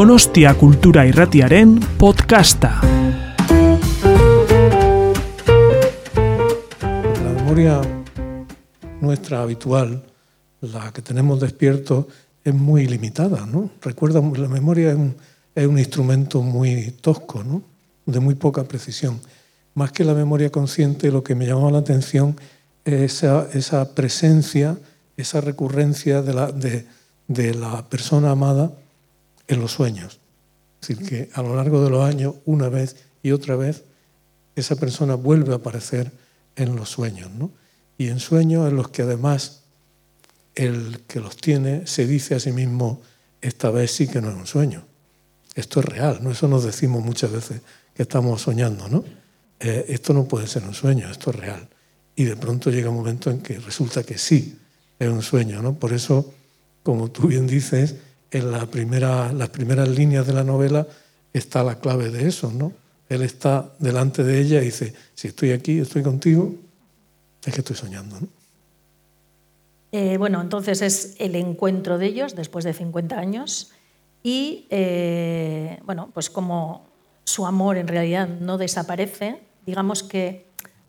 Donostia Kultura Irratiaren podcasta. La memoria nuestra habitual, la que tenemos despierto, es muy limitada, ¿no? Recuerda, la memoria es un, es un instrumento muy tosco, ¿no? De muy poca precisión. Más que la memoria consciente, lo que me llamaba la atención es esa, esa presencia, esa recurrencia de la, de, de la persona amada en los sueños. Es decir, que a lo largo de los años, una vez y otra vez, esa persona vuelve a aparecer en los sueños. ¿no? Y en sueños en los que además el que los tiene se dice a sí mismo, esta vez sí que no es un sueño. Esto es real, ¿no? Eso nos decimos muchas veces que estamos soñando, ¿no? Eh, esto no puede ser un sueño, esto es real. Y de pronto llega un momento en que resulta que sí es un sueño, ¿no? Por eso, como tú bien dices, en las primeras líneas de la novela está la clave de eso, ¿no? Él está delante de ella y dice, si estoy aquí, estoy contigo, es que estoy soñando. Eh, bueno, entonces es el encuentro de ellos después de 50 años y, eh, bueno, pues como su amor en realidad no desaparece, digamos que,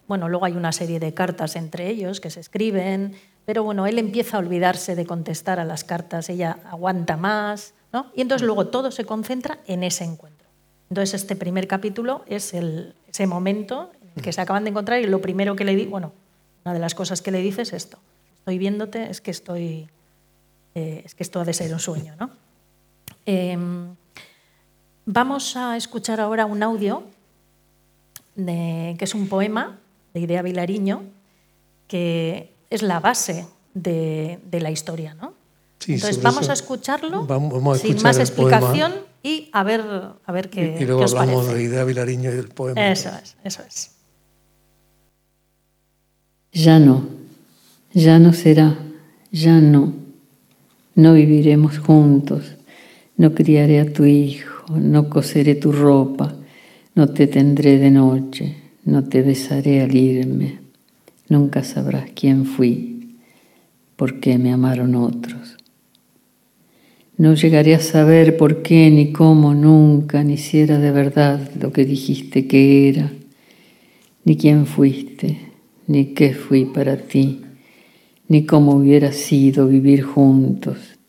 bueno, luego hay una serie de cartas entre ellos que se escriben, pero bueno, él empieza a olvidarse de contestar a las cartas, ella aguanta más, ¿no? Y entonces luego todo se concentra en ese encuentro. Entonces este primer capítulo es el, ese momento en el que se acaban de encontrar y lo primero que le di, bueno, una de las cosas que le dice es esto, estoy viéndote, es que estoy, eh, es que esto ha de ser un sueño, ¿no? Eh, vamos a escuchar ahora un audio que es un poema de Idea Vilariño que es la base de, de la historia, ¿no? Sí, Entonces vamos a escucharlo vamos- vamos a sin más explicación poema. y a ver, a ver qué, y, y luego qué os hablamos parece. de Idea Vilariño y del poema. Eso es, eso es. Ya no, ya no será, ya no. No viviremos juntos, no criaré a tu hijo, no coseré tu ropa, no te tendré de noche, no te besaré al irme. Nunca sabrás quién fui, por qué me amaron otros. No llegaré a saber por qué, ni cómo, nunca, ni si era de verdad lo que dijiste que era, ni quién fuiste, ni qué fui para ti, ni cómo hubiera sido vivir juntos,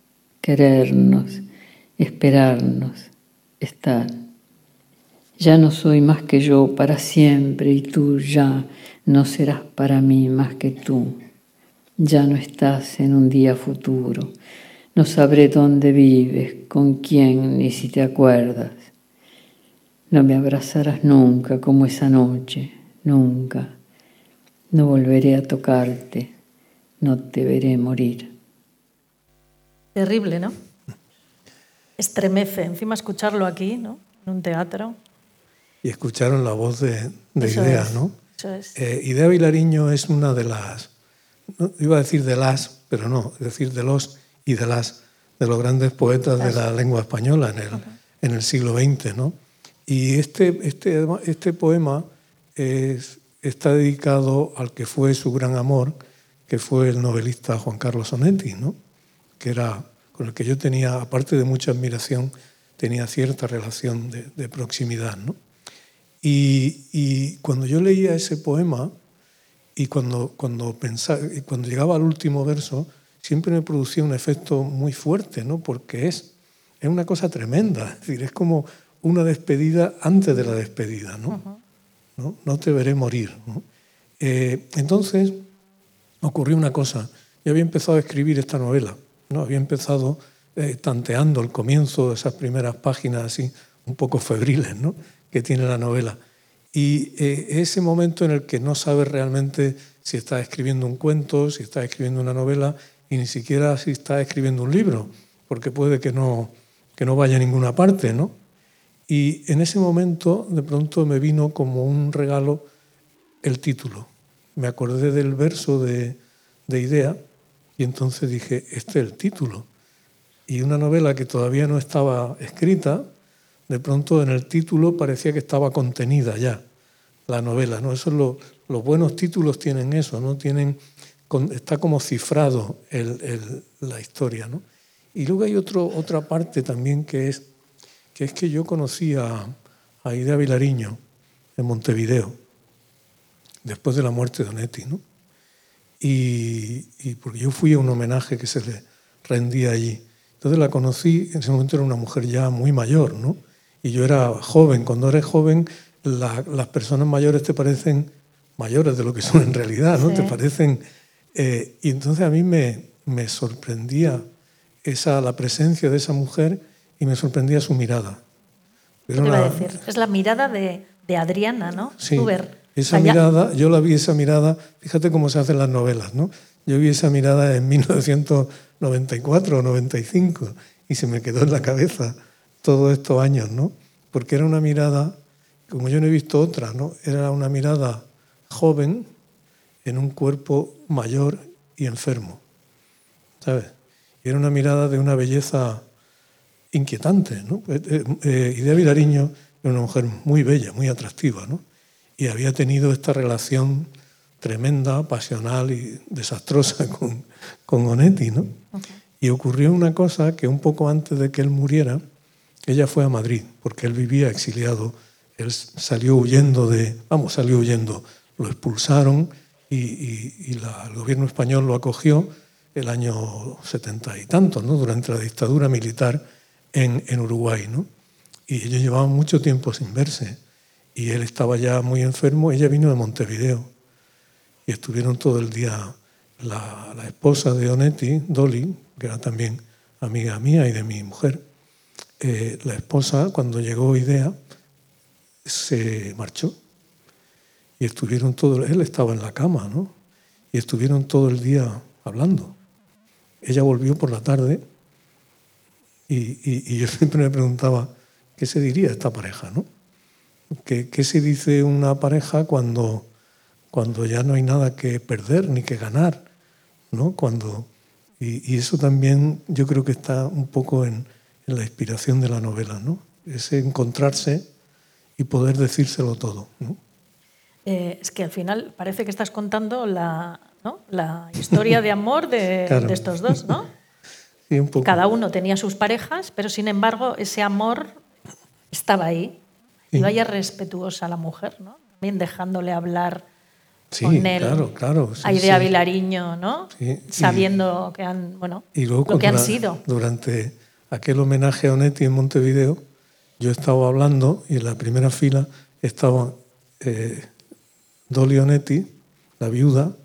querernos, esperarnos, estar. Ya no soy más que yo para siempre y tú ya no serás para mí más que tú. Ya no estás en un día futuro. No sabré dónde vives, con quién, ni si te acuerdas. No me abrazarás nunca como esa noche, nunca. No volveré a tocarte, no te veré morir. Terrible, ¿no? Estremece. Encima escucharlo aquí, ¿no? En un teatro. Y escucharon la voz de, de Idea, es, ¿no? Eso es. Eh, Idea Vilariño es una de las, no, iba a decir de las, pero no, es decir, de los y de las, de los grandes poetas de la lengua española en el, en el siglo XX, ¿no? Y este, este, este poema es- está dedicado al que fue su gran amor, que fue el novelista Juan Carlos Onetti, ¿no? que era con el que yo tenía, aparte de mucha admiración, tenía cierta relación de, de proximidad. ¿no? Y, y cuando yo leía ese poema y cuando, cuando, pensaba, cuando llegaba al último verso, siempre me producía un efecto muy fuerte, ¿no? porque es, es una cosa tremenda, es decir, es como una despedida antes de la despedida. ¿no? ¿no? No te veré morir. ¿no? Eh, entonces ocurrió una cosa. Yo había empezado a escribir esta novela, ¿no? había empezado eh, tanteando el comienzo de esas primeras páginas así, un poco febriles ¿no? Que tiene la novela. Y eh, ese momento en el que no sabes realmente si estás escribiendo un cuento, si estás escribiendo una novela y ni siquiera si estás escribiendo un libro, porque puede que no, que no vaya a ninguna parte, ¿no? Y en ese momento de pronto me vino como un regalo el título. Me acordé del verso de, de Idea y entonces dije, este es el título. Y una novela que todavía no estaba escrita, de pronto en el título parecía que estaba contenida ya la novela. ¿no? Eso es lo- los buenos títulos tienen eso, ¿no? tienen, está como cifrado el- la historia. ¿no? Y luego hay otro, otra parte también que es que es que yo conocí a, a Idea Vilariño en Montevideo, después de la muerte de Onetti, ¿no? Y, y, porque yo fui a un homenaje que se le rendía allí. Entonces la conocí, en ese momento era una mujer ya muy mayor, ¿no? Y yo era joven. Cuando eres joven, la, las personas mayores te parecen mayores de lo que son en realidad, ¿no? Sí. Te parecen... Eh, y entonces a mí me, me sorprendía esa, la presencia de esa mujer y me sorprendía su mirada. Era una... decir? Es la mirada de, de Adriana, ¿no? Sí, esa Allá. mirada, yo la vi esa mirada, fíjate cómo se hacen las novelas, ¿no? Yo vi esa mirada en 1994 o 95 y se me quedó en la cabeza todos estos años, ¿no? Porque era una mirada, como yo no he visto otra, ¿no? Era una mirada joven en un cuerpo mayor y enfermo, ¿sabes? Y era una mirada de una belleza inquietante, ¿no? Eh, eh, eh Idea Vilariño era una mujer muy bella, muy atractiva, ¿no? Y había tenido esta relación tremenda, pasional y desastrosa con, con Onetti, ¿no? Okay. Y ocurrió una cosa que un poco antes de que él muriera, ella fue a Madrid, porque él vivía exiliado. Él salió huyendo de, vamos, salió huyendo, lo expulsaron y, y, el gobierno español lo acogió el año setenta y tantos, ¿no? durante la dictadura militar en, en Uruguay. ¿no? Y ellos llevaban mucho tiempo sin verse y él estaba ya muy enfermo. Ella vino de Montevideo y estuvieron todo el día la, la esposa de Onetti, Dolly, que era también amiga mía y de mi mujer. Eh, la esposa, cuando llegó Idea, se marchó y estuvieron todo, él estaba en la cama, ¿no? Y estuvieron todo el día hablando. Ella volvió por la tarde y, y, yo siempre me preguntaba, ¿qué se diría esta pareja? ¿no? ¿Qué, ¿Qué, se dice una pareja cuando, cuando ya no hay nada que perder ni que ganar? ¿no? Cuando, y, y eso también yo creo que está un poco en, en, la inspiración de la novela, ¿no? ese encontrarse y poder decírselo todo. ¿no? Eh, es que al final parece que estás contando la, ¿no? la historia de amor de, claro. de estos dos, ¿no? Sí, un poco. Cada uno tenía sus parejas, pero sin embargo ese amor estaba ahí. Sí. Y vaya respetuosa la mujer, ¿no? También dejándole hablar sí, con él. Claro, claro. Sí, a Idea sí. Vilariño, ¿no? Sabiendo que han, bueno, y luego, lo que han sido. Durante aquel homenaje a Onetti en Montevideo, yo estaba hablando y en la primera fila estaban eh, Dolly Onetti, la viuda,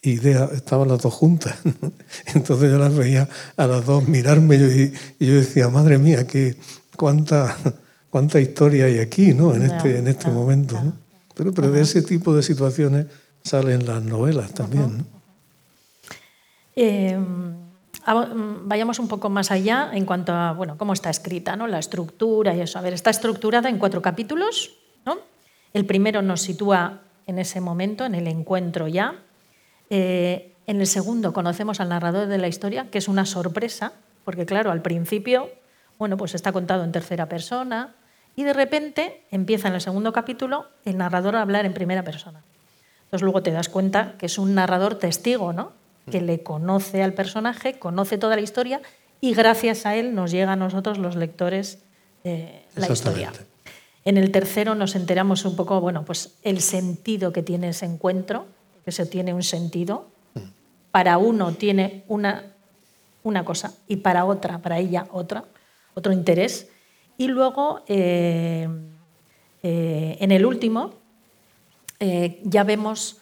idea, estaban las dos juntas. Entonces yo las veía a las dos mirarme y, y yo decía, madre mía, qué, cuánta, cuánta historia hay aquí, ¿no? En este, en este momento. ¿no? Pero, pero de ese tipo de situaciones salen las novelas también. ¿no? Eh, vayamos un poco más allá en cuanto a bueno, cómo está escrita, ¿no? la estructura y eso. A ver, está estructurada en cuatro capítulos. ¿no? El primero nos sitúa en ese momento, en el encuentro ya, eh, en el segundo conocemos al narrador de la historia, que es una sorpresa, porque claro, al principio, bueno, pues está contado en tercera persona y de repente empieza en el segundo capítulo el narrador a hablar en primera persona. Entonces luego te das cuenta que es un narrador testigo, ¿no? Que le conoce al personaje, conoce toda la historia y gracias a él nos llega a nosotros los lectores eh, la historia. En el tercero nos enteramos un poco, bueno, pues el sentido que tiene ese encuentro, que se tiene un sentido. Para uno tiene una, una cosa y para otra, para ella otra, otro interés. Y luego, eh, eh, en el último, eh, ya vemos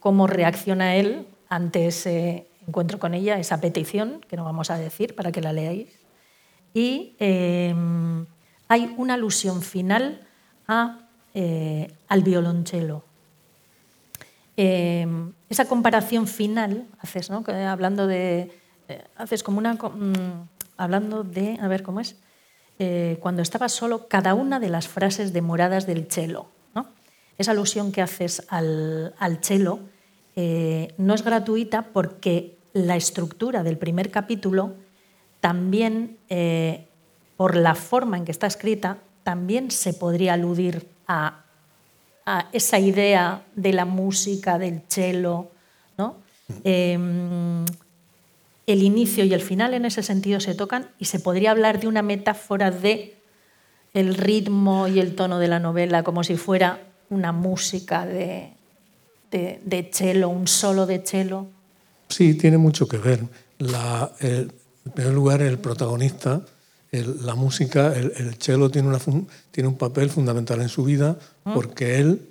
cómo reacciona él ante ese encuentro con ella, esa petición, que no vamos a decir para que la leáis. Y eh, hay una alusión final a, al violonchelo eh, esa comparación final, haces, ¿no? hablando de, eh, haces como una, mm, hablando de, a ver cómo es, eh, cuando estaba solo, cada una de las frases demoradas del. ¿no? Esa alusión que haces al, al cello eh, no es gratuita porque la estructura del primer capítulo también, eh, por la forma en que está escrita, también se podría aludir a a esa idea de la música, del cello, ¿no? Eh, el inicio y el final en ese sentido se tocan y se podría hablar de una metáfora de el ritmo y el tono de la novela como si fuera una música de, de, de cello, un solo de cello. Sí, tiene mucho que ver. La, el, en primer lugar, el protagonista, el, la música, el, el cello tiene, una, tiene un papel fundamental en su vida porque él,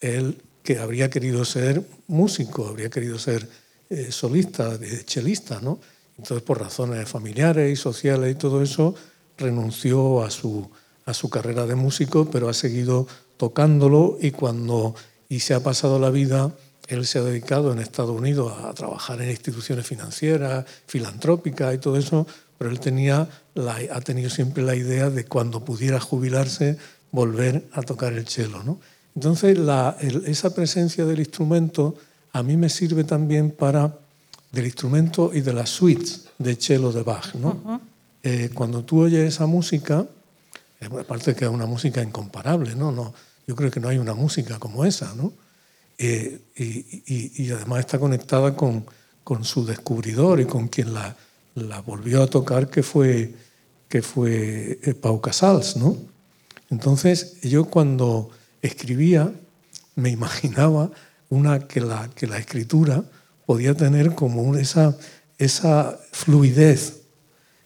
él que habría querido ser músico, habría querido ser eh, solista, de chelista, ¿no? Entonces, por razones familiares y sociales y todo eso, renunció a su, a su carrera de músico, pero ha seguido tocándolo y cuando y se ha pasado la vida, él se ha dedicado en Estados Unidos a trabajar en instituciones financieras, filantrópicas y todo eso, pero él tenía la, ha tenido siempre la idea de cuando pudiera jubilarse volver a tocar el cello. ¿no? Entonces, la, el, esa presencia del instrumento a mí me sirve también para del instrumento y de las suites de cello de Bach. ¿no? Uh -huh. eh, cuando tú oyes esa música, aparte que es una música incomparable, ¿no? no yo creo que no hay una música como esa, ¿no? Eh, y, y, además está conectada con, con, su descubridor y con quien la, la volvió a tocar, que fue, que fue eh, Pau Casals, ¿no? Entonces, yo cuando escribía, me imaginaba una, que, la, que la escritura podía tener como esa, esa fluidez,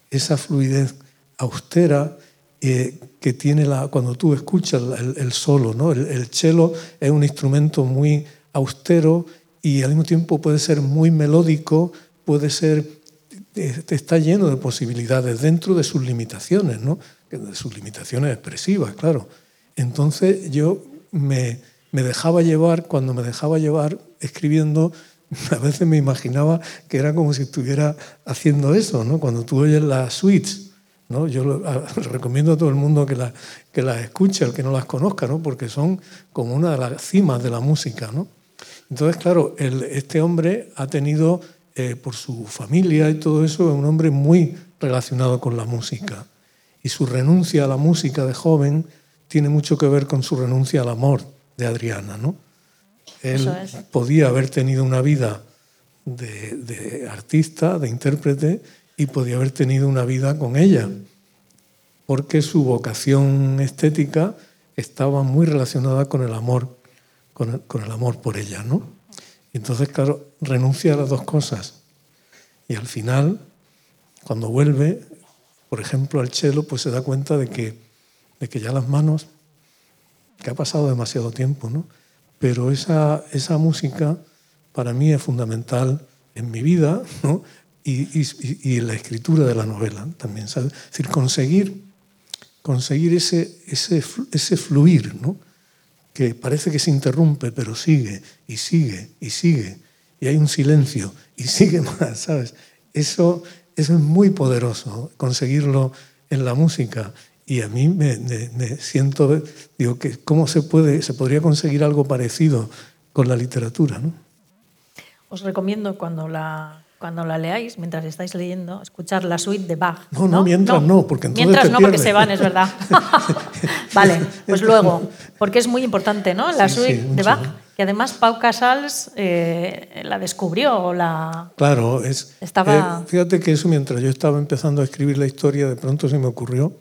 esa fluidez austera eh, que tiene la, cuando tú escuchas el, el solo. ¿no? El, el, cello es un instrumento muy austero y al mismo tiempo puede ser muy melódico, puede ser, está lleno de posibilidades dentro de sus limitaciones, ¿no? de sus limitaciones expresivas, claro. Entonces yo me, me dejaba llevar, cuando me dejaba llevar escribiendo, a veces me imaginaba que era como si estuviera haciendo eso, ¿no? Cuando tú oyes las suites, ¿no? Yo lo, a, recomiendo a todo el mundo que, la, que las escuche, el que no las conozca, ¿no? Porque son como una de las cimas de la música, ¿no? Entonces, claro, el, este hombre ha tenido, eh, por su familia y todo eso, es un hombre muy relacionado con la música. Y su renuncia a la música de joven tiene mucho que ver con su renuncia al amor de Adriana, ¿no? Él es. podía haber tenido una vida de, de, artista, de intérprete, y podía haber tenido una vida con ella, porque su vocación estética estaba muy relacionada con el amor, con el, amor por ella, ¿no? Entonces, claro, renuncia a las dos cosas. Y al final, cuando vuelve, por ejemplo, al cello, pues se da cuenta de que, de que ya las manos, que ha pasado demasiado tiempo, ¿no? pero esa, esa música para mí es fundamental en mi vida ¿no? Y, y, y, la escritura de la novela también. ¿sabes? Es decir, conseguir, conseguir ese, ese, ese fluir, ¿no? que parece que se interrumpe, pero sigue y sigue y sigue, y hay un silencio y sigue más, ¿sabes? Eso, eso es muy poderoso, conseguirlo en la música y a mí me, me, me, siento, digo, que cómo se puede, se podría conseguir algo parecido con la literatura, ¿no? Os recomiendo cuando la, cuando la leáis, mientras estáis leyendo, escuchar la suite de Bach. No, no, no mientras no, no porque entonces Mientras te no, porque se van, es verdad. vale, pues luego, porque es muy importante, ¿no? La sí, suite sí, de Bach, que además Pau Casals eh, la descubrió o la... Claro, es... Estaba... Eh, fíjate que eso mientras yo estaba empezando a escribir la historia, de pronto se me ocurrió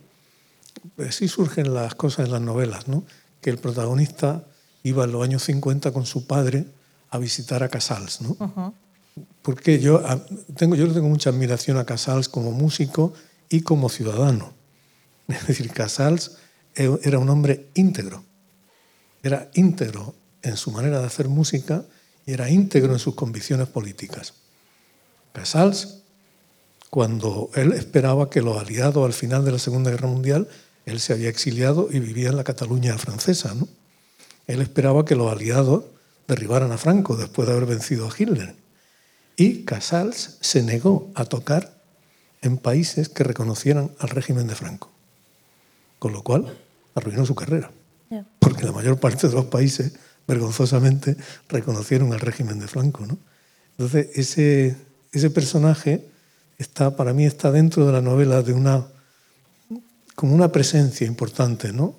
así surgen las cosas en las novelas, ¿no? que el protagonista iba en los años 50 con su padre a visitar a Casals. ¿no? Uh -huh. Porque yo, tengo, yo tengo mucha admiración a Casals como músico y como ciudadano. Es decir, Casals era un hombre íntegro. Era íntegro en su manera de hacer música y era íntegro en sus convicciones políticas. Casals, cuando él esperaba que los aliados al final de la Segunda Guerra Mundial él se había exiliado y vivía en la Cataluña francesa. ¿no? Él esperaba que los aliados derribaran a Franco después de haber vencido a Hitler. Y Casals se negó a tocar en países que reconocieran al régimen de Franco. Con lo cual arruinó su carrera. Yeah. Porque la mayor parte de los países, vergonzosamente, reconocieron al régimen de Franco. ¿no? Entonces, ese, ese personaje está, para mí está dentro de la novela de una como una presencia importante, ¿no?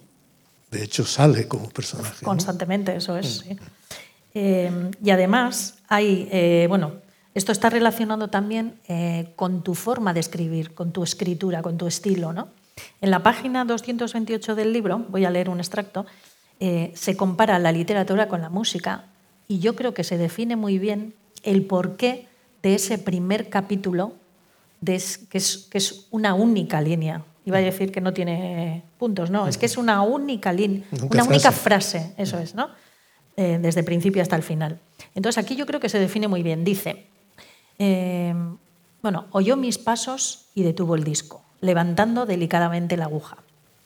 De hecho, sale como personaje. Constantemente, ¿no? eso es. Sí. Eh, y además, hay, eh, bueno, esto está relacionado también eh, con tu forma de escribir, con tu escritura, con tu estilo, ¿no? En la página 228 del libro, voy a leer un extracto, eh, se compara la literatura con la música y yo creo que se define muy bien el porqué de ese primer capítulo, que, es, que es una única línea. Iba a decir que no tiene puntos, no, es que es una única línea, una única frase, eso es, ¿no? Eh, desde el principio hasta el final. Entonces aquí yo creo que se define muy bien. Dice, eh, bueno, oyó mis pasos y detuvo el disco, levantando delicadamente la aguja.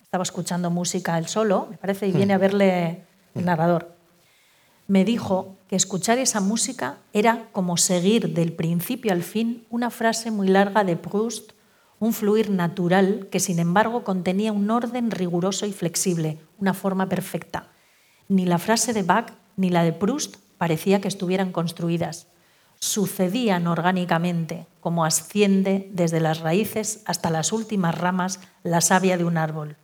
Estaba escuchando música él solo, me parece, y viene a verle el narrador. Me dijo que escuchar esa música era como seguir del principio al fin una frase muy larga de Proust, un fluir natural que sin embargo contenía un orden riguroso y flexible, una forma perfecta. Ni la frase de Bach ni la de Proust parecía que estuvieran construidas. Sucedían orgánicamente, como asciende desde las raíces hasta las últimas ramas la savia de un árbol.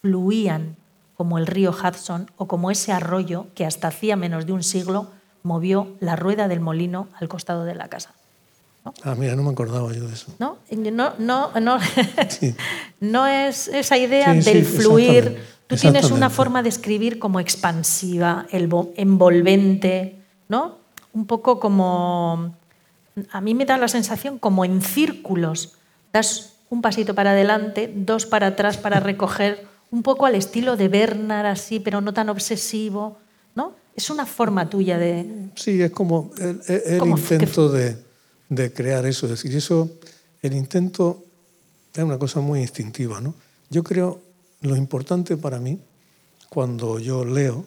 Fluían como el río Hudson o como ese arroyo que hasta hacía menos de un siglo movió la rueda del molino al costado de la casa. Ah, mira, no me acordaba yo de eso. No, no, no, no, no es esa idea del fluir. Tú tienes una forma de escribir como expansiva, envolvente, ¿no? Un poco como, a mí me da la sensación como en círculos. Das un pasito para adelante, dos para atrás para recoger un poco al estilo de Bernard, así, pero no tan obsesivo, ¿no? Es una forma tuya de... Sí, es como el, intento de, de, crear eso. Es decir, eso, el intento es una cosa muy instintiva, ¿no? Yo creo, lo importante para mí, cuando yo leo,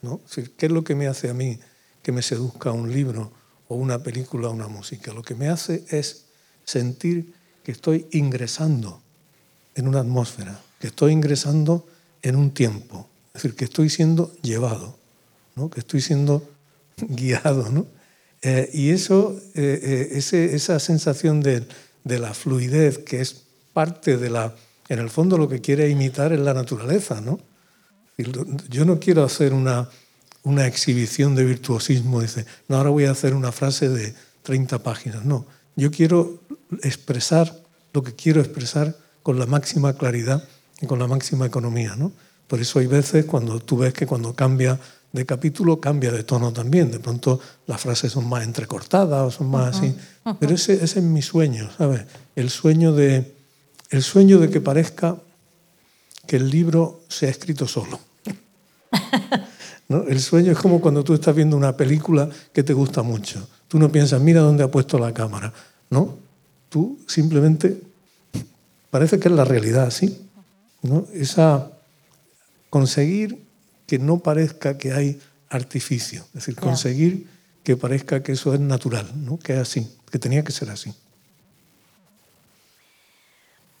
¿no? ¿qué es lo que me hace a mí que me seduzca un libro o una película o una música? Lo que me hace es sentir que estoy ingresando en una atmósfera, que estoy ingresando en un tiempo, es decir, que estoy siendo llevado, ¿no? que estoy siendo guiado. ¿no? Eh, y eso, eh, eh, esa sensación de, de, la fluidez, que es parte de la, en el fondo lo que quiere imitar es la naturaleza. ¿no? Yo no quiero hacer una, una exhibición de virtuosismo, dice, no, ahora voy a hacer una frase de 30 páginas. No, yo quiero expresar lo que quiero expresar con la máxima claridad y con la máxima economía. ¿no? Por eso hay veces cuando tú ves que cuando cambia de capítulo cambia de tono también. De pronto las frases son más entrecortadas o son más así. Pero ese, ese, es mi sueño, ¿sabes? El sueño, de, el sueño de que parezca que el libro se ha escrito solo. ¿No? El sueño es como cuando tú estás viendo una película que te gusta mucho. Tú no piensas, mira dónde ha puesto la cámara. No, tú simplemente parece que es la realidad, ¿sí? ¿No? Esa conseguir que no parezca que hay artificio, es decir, conseguir que parezca que eso es natural, ¿no? que es así, que tenía que ser así.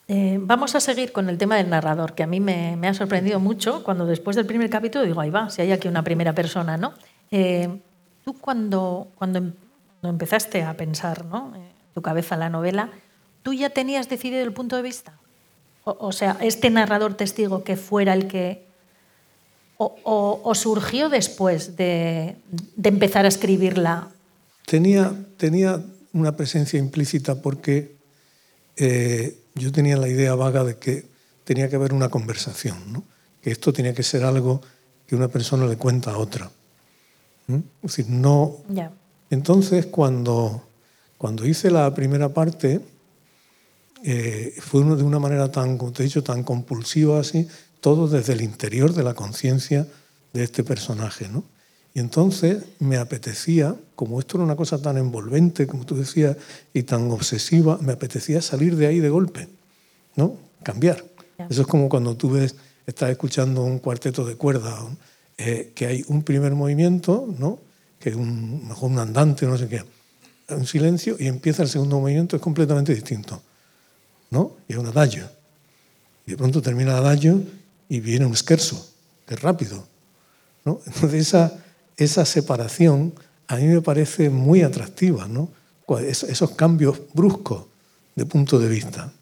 Eh, vamos a seguir con el tema del narrador, que a mí me, ha sorprendido mucho cuando después del primer capítulo digo, ahí va, si hay aquí una primera persona, ¿no? Eh, tú cuando, cuando, empezaste a pensar, ¿no? En tu cabeza la novela, ¿Tú ya tenías decidido el punto de vista? O, sea, este narrador testigo que fuera el que... ¿O, surgió después de, empezar a escribirla? Tenía, tenía una presencia implícita porque eh, yo tenía la idea vaga de que tenía que haber una conversación, ¿no? que esto tenía que ser algo que una persona le cuenta a otra. Es decir, no. Entonces, cuando, cuando hice la primera parte, eh, fue de una manera tan, como te he dicho, tan compulsiva así, todo desde el interior de la conciencia de este personaje. ¿no? Y entonces me apetecía, como esto era una cosa tan envolvente, como tú decías, y tan obsesiva, me apetecía salir de ahí de golpe, ¿no? cambiar. Eso es como cuando tú ves, estás escuchando un cuarteto de cuerdas, eh, que hay un primer movimiento, ¿no? que es un, mejor un andante, no sé qué, un silencio, y empieza el segundo movimiento, es completamente distinto. ¿no? Y es un adagio. Y de pronto termina el adagio y viene un scherzo, que es rápido. ¿no? Entonces esa, esa separación a mí me parece muy atractiva, ¿no? esos cambios bruscos de punto de vista.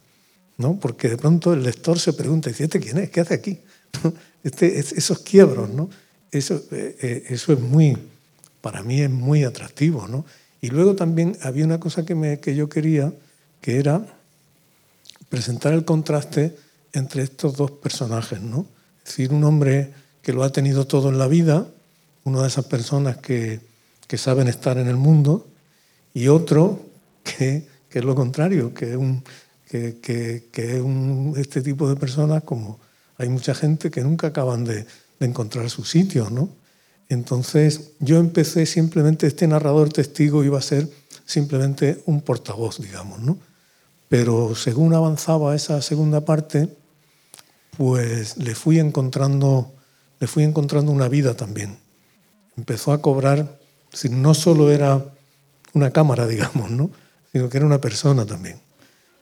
¿no? Porque de pronto el lector se pregunta, dice, ¿este quién es? ¿Qué hace aquí? Este, esos quiebros, ¿no? Eso, eh, eh, eso es muy, para mí es muy atractivo, ¿no? Y luego también había una cosa que, me, que yo quería, que era presentar el contraste entre estos dos personajes, ¿no? Es decir, un hombre que lo ha tenido todo en la vida, una de esas personas que, que saben estar en el mundo, y otro que, que es lo contrario, que es, un, que, que, que este tipo de personas como hay mucha gente que nunca acaban de, de encontrar su sitio, ¿no? Entonces yo empecé simplemente, este narrador testigo iba a ser simplemente un portavoz, digamos, ¿no? Pero según avanzaba esa segunda parte, pues le fui encontrando, le fui encontrando una vida también. Empezó a cobrar, si no solo era una cámara, digamos, ¿no? sino que era una persona también.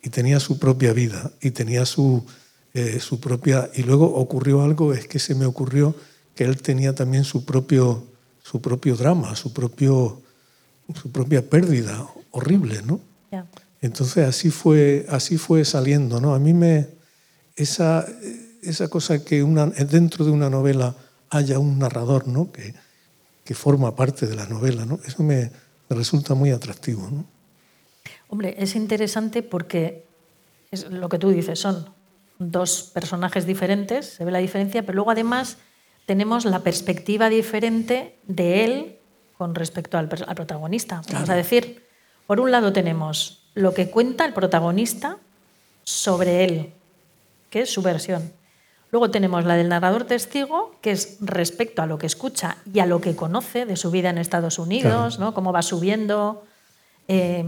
Y tenía su propia vida y tenía su, eh, su propia... Y luego ocurrió algo, es que se me ocurrió que él tenía también su propio, su propio drama, su, propio, su propia pérdida horrible, ¿no? Ya. Entonces así fue, así fue saliendo, ¿no? A mí me esa, esa cosa que una, dentro de una novela haya un narrador, ¿no? Que, que forma parte de la novela, ¿no? Eso me, me resulta muy atractivo, ¿no? Hombre, es interesante porque es lo que tú dices, son dos personajes diferentes, se ve la diferencia, pero luego además tenemos la perspectiva diferente de él con respecto al, al protagonista. Vamos a decir, por un lado tenemos lo que cuenta el protagonista sobre él, que es su versión. Luego tenemos la del narrador testigo, que es respecto a lo que escucha y a lo que conoce de su vida en Estados Unidos, ¿no? cómo va subiendo, eh,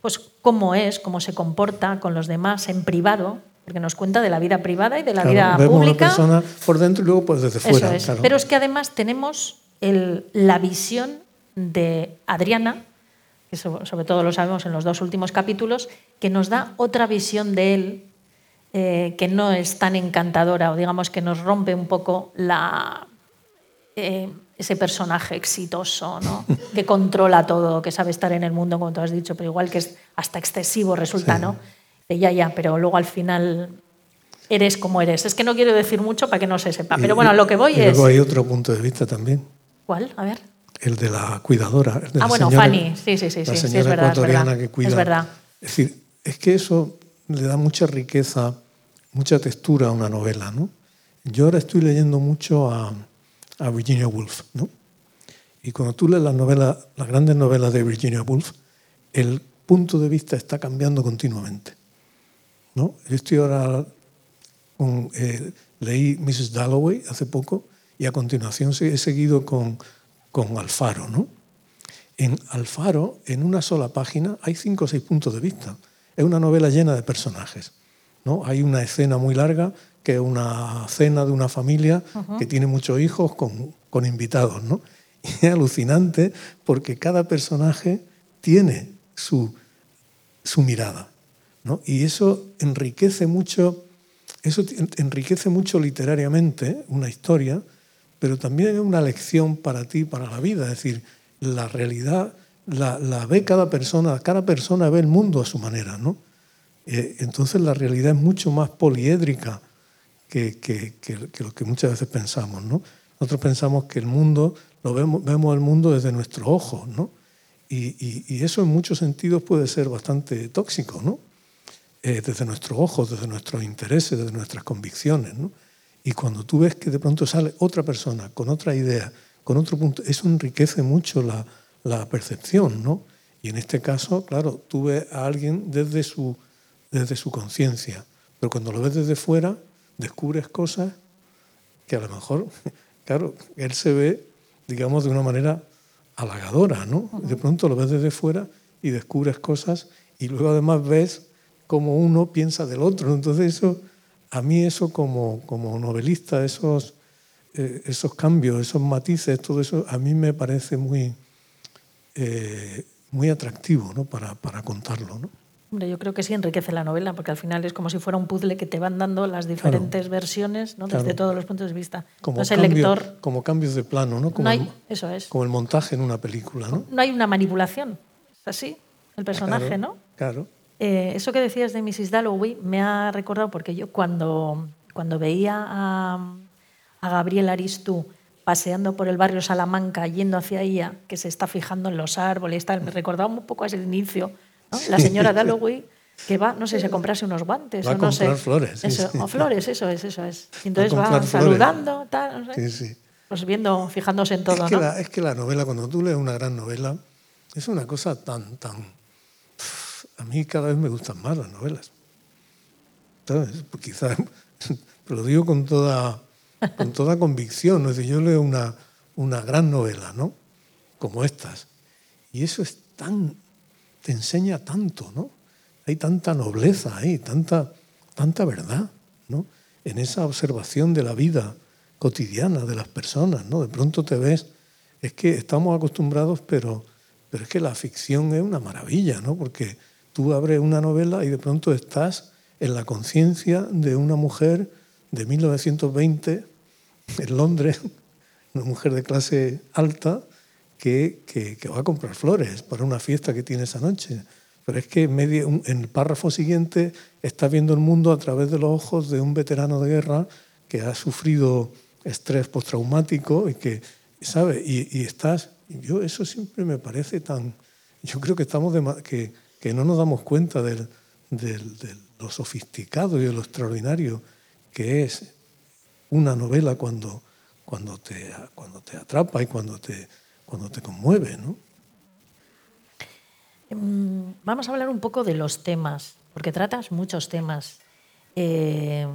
pues cómo es, cómo se comporta con los demás en privado, porque nos cuenta de la vida privada y de la Claro, vida vemos pública. la persona por dentro y luego pues desde Eso fuera. es. claro. Pero es que además tenemos el- la visión de Adriana, que so- sobre todo lo sabemos en los dos últimos capítulos, que nos da otra visión de él eh, que no es tan encantadora o digamos que nos rompe un poco la, eh, ese personaje exitoso, ¿no? que controla todo, que sabe estar en el mundo, como tú has dicho, pero igual que es hasta excesivo resulta, Sí. ¿no? De ya, ya, pero luego al final eres como eres. Es que no quiero decir mucho para que no se sepa, pero bueno, lo que voy y es... luego hay otro punto de vista también, ¿Cuál? A ver. el de la cuidadora. el de Ah, la bueno, señora- Fanny. Sí, sí, sí, La sí, es verdad, es ecuatoriana verdad. que cuida. Es verdad. Es decir, es que eso le da mucha riqueza, mucha textura a una novela, ¿no? Yo ahora estoy leyendo mucho a, Virginia Woolf, ¿no? Y cuando tú lees las novelas, las grandes novelas de Virginia Woolf, el punto de vista está cambiando continuamente. ¿no? Yo estoy ahora con, eh, leí Mrs. Dalloway hace poco y a continuación he seguido con, con Alfaro. ¿no? En Alfaro, en una sola página, hay cinco o seis puntos de vista. Es una novela llena de personajes. ¿no? Hay una escena muy larga que es una cena de una familia que tiene muchos hijos con, con invitados. ¿no? Y es alucinante porque cada personaje tiene su, su mirada. ¿no? Y eso enriquece mucho, eso enriquece mucho literariamente una historia, pero también es una lección para ti, para la vida. Es decir, la realidad la, ve cada persona, cada persona ve el mundo a su manera. ¿no? Eh, entonces la realidad es mucho más poliédrica que, que- que- lo que muchas veces pensamos. ¿no? Nosotros pensamos que el mundo, lo vemos, vemos el mundo desde nuestros ojos, ¿no? Y, y- y eso en muchos sentidos puede ser bastante tóxico, ¿no? Eh, desde nuestros ojos, desde nuestros intereses, desde nuestras convicciones, ¿no? Y cuando tú ves que de pronto sale otra persona con otra idea, con otro punto, eso enriquece mucho la, la percepción, ¿no? Y en este caso, claro, tú ves a alguien desde su, desde su conciencia, pero cuando lo ves desde fuera, descubres cosas que a lo mejor, claro, él se ve, digamos, de una manera halagadora, ¿no? De pronto lo ves desde fuera y descubres cosas y luego además ves cómo uno piensa del otro. Entonces eso, a mí eso como, como novelista, esos, eh, esos cambios, esos matices, todo eso, a mí me parece muy, eh, muy atractivo ¿no? para, para contarlo. ¿no? Hombre, yo creo que sí enriquece la novela, porque al final es como si fuera un puzzle que te van dando las diferentes versiones ¿no? desde Claro. todos los puntos de vista. Como, Entonces el lector como cambios de plano, ¿no? Como, no el, hay, eso es, como el montaje en una película. ¿no? no hay una manipulación, es así el personaje, Claro, ¿no? Claro. Eh, eso que decías de Mrs. Dalloway me ha recordado porque yo cuando, cuando veía a, a Gabriel Aristú paseando por el barrio Salamanca, yendo hacia ella, que se está fijando en los árboles, tal, me recordaba un poco a ese inicio. ¿no? La señora Dalloway que va, no sé, se comprase unos guantes Va a o no sé. comprar flores, Eso, sí. O flores, eso es, eso es. Y entonces Va a va, flores. saludando, tal, no sé. Sí, sí. Pues viendo, fijándose en todo, es, que ¿no? la, es que la novela, cuando tú lees una gran novela, es una cosa tan, tan... A mí cada vez me gustan más las novelas. ¿Sabes? Pues quizás, pero lo digo con toda, con toda convicción. Es decir, yo leo una, una gran novela, ¿no? Como estas. Y eso es tan... te enseña tanto, ¿no? Hay tanta nobleza ahí, tanta, tanta verdad, ¿no? En esa observación de la vida cotidiana de las personas, ¿no? De pronto te ves, es que estamos acostumbrados, pero, pero es que la ficción es una maravilla, ¿no? Porque tú abres una novela y de pronto estás en la conciencia de una mujer de 1920 en Londres, una mujer de clase alta que, que- que va a comprar flores para una fiesta que tiene esa noche. Pero es que medio- en el párrafo siguiente estás viendo el mundo a través de los ojos de un veterano de guerra que ha sufrido estrés postraumático y que, ¿sabes? Y, y estás... Yo eso siempre me parece tan... Yo creo que, estamos dema- que, que no nos damos cuenta del- del- de lo sofisticado y de lo extraordinario que es una novela cuando, cuando, te, cuando te atrapa y cuando te, cuando te conmueve, ¿no? Mm, Vamos a hablar un poco de los temas, porque tratas muchos temas. Eh,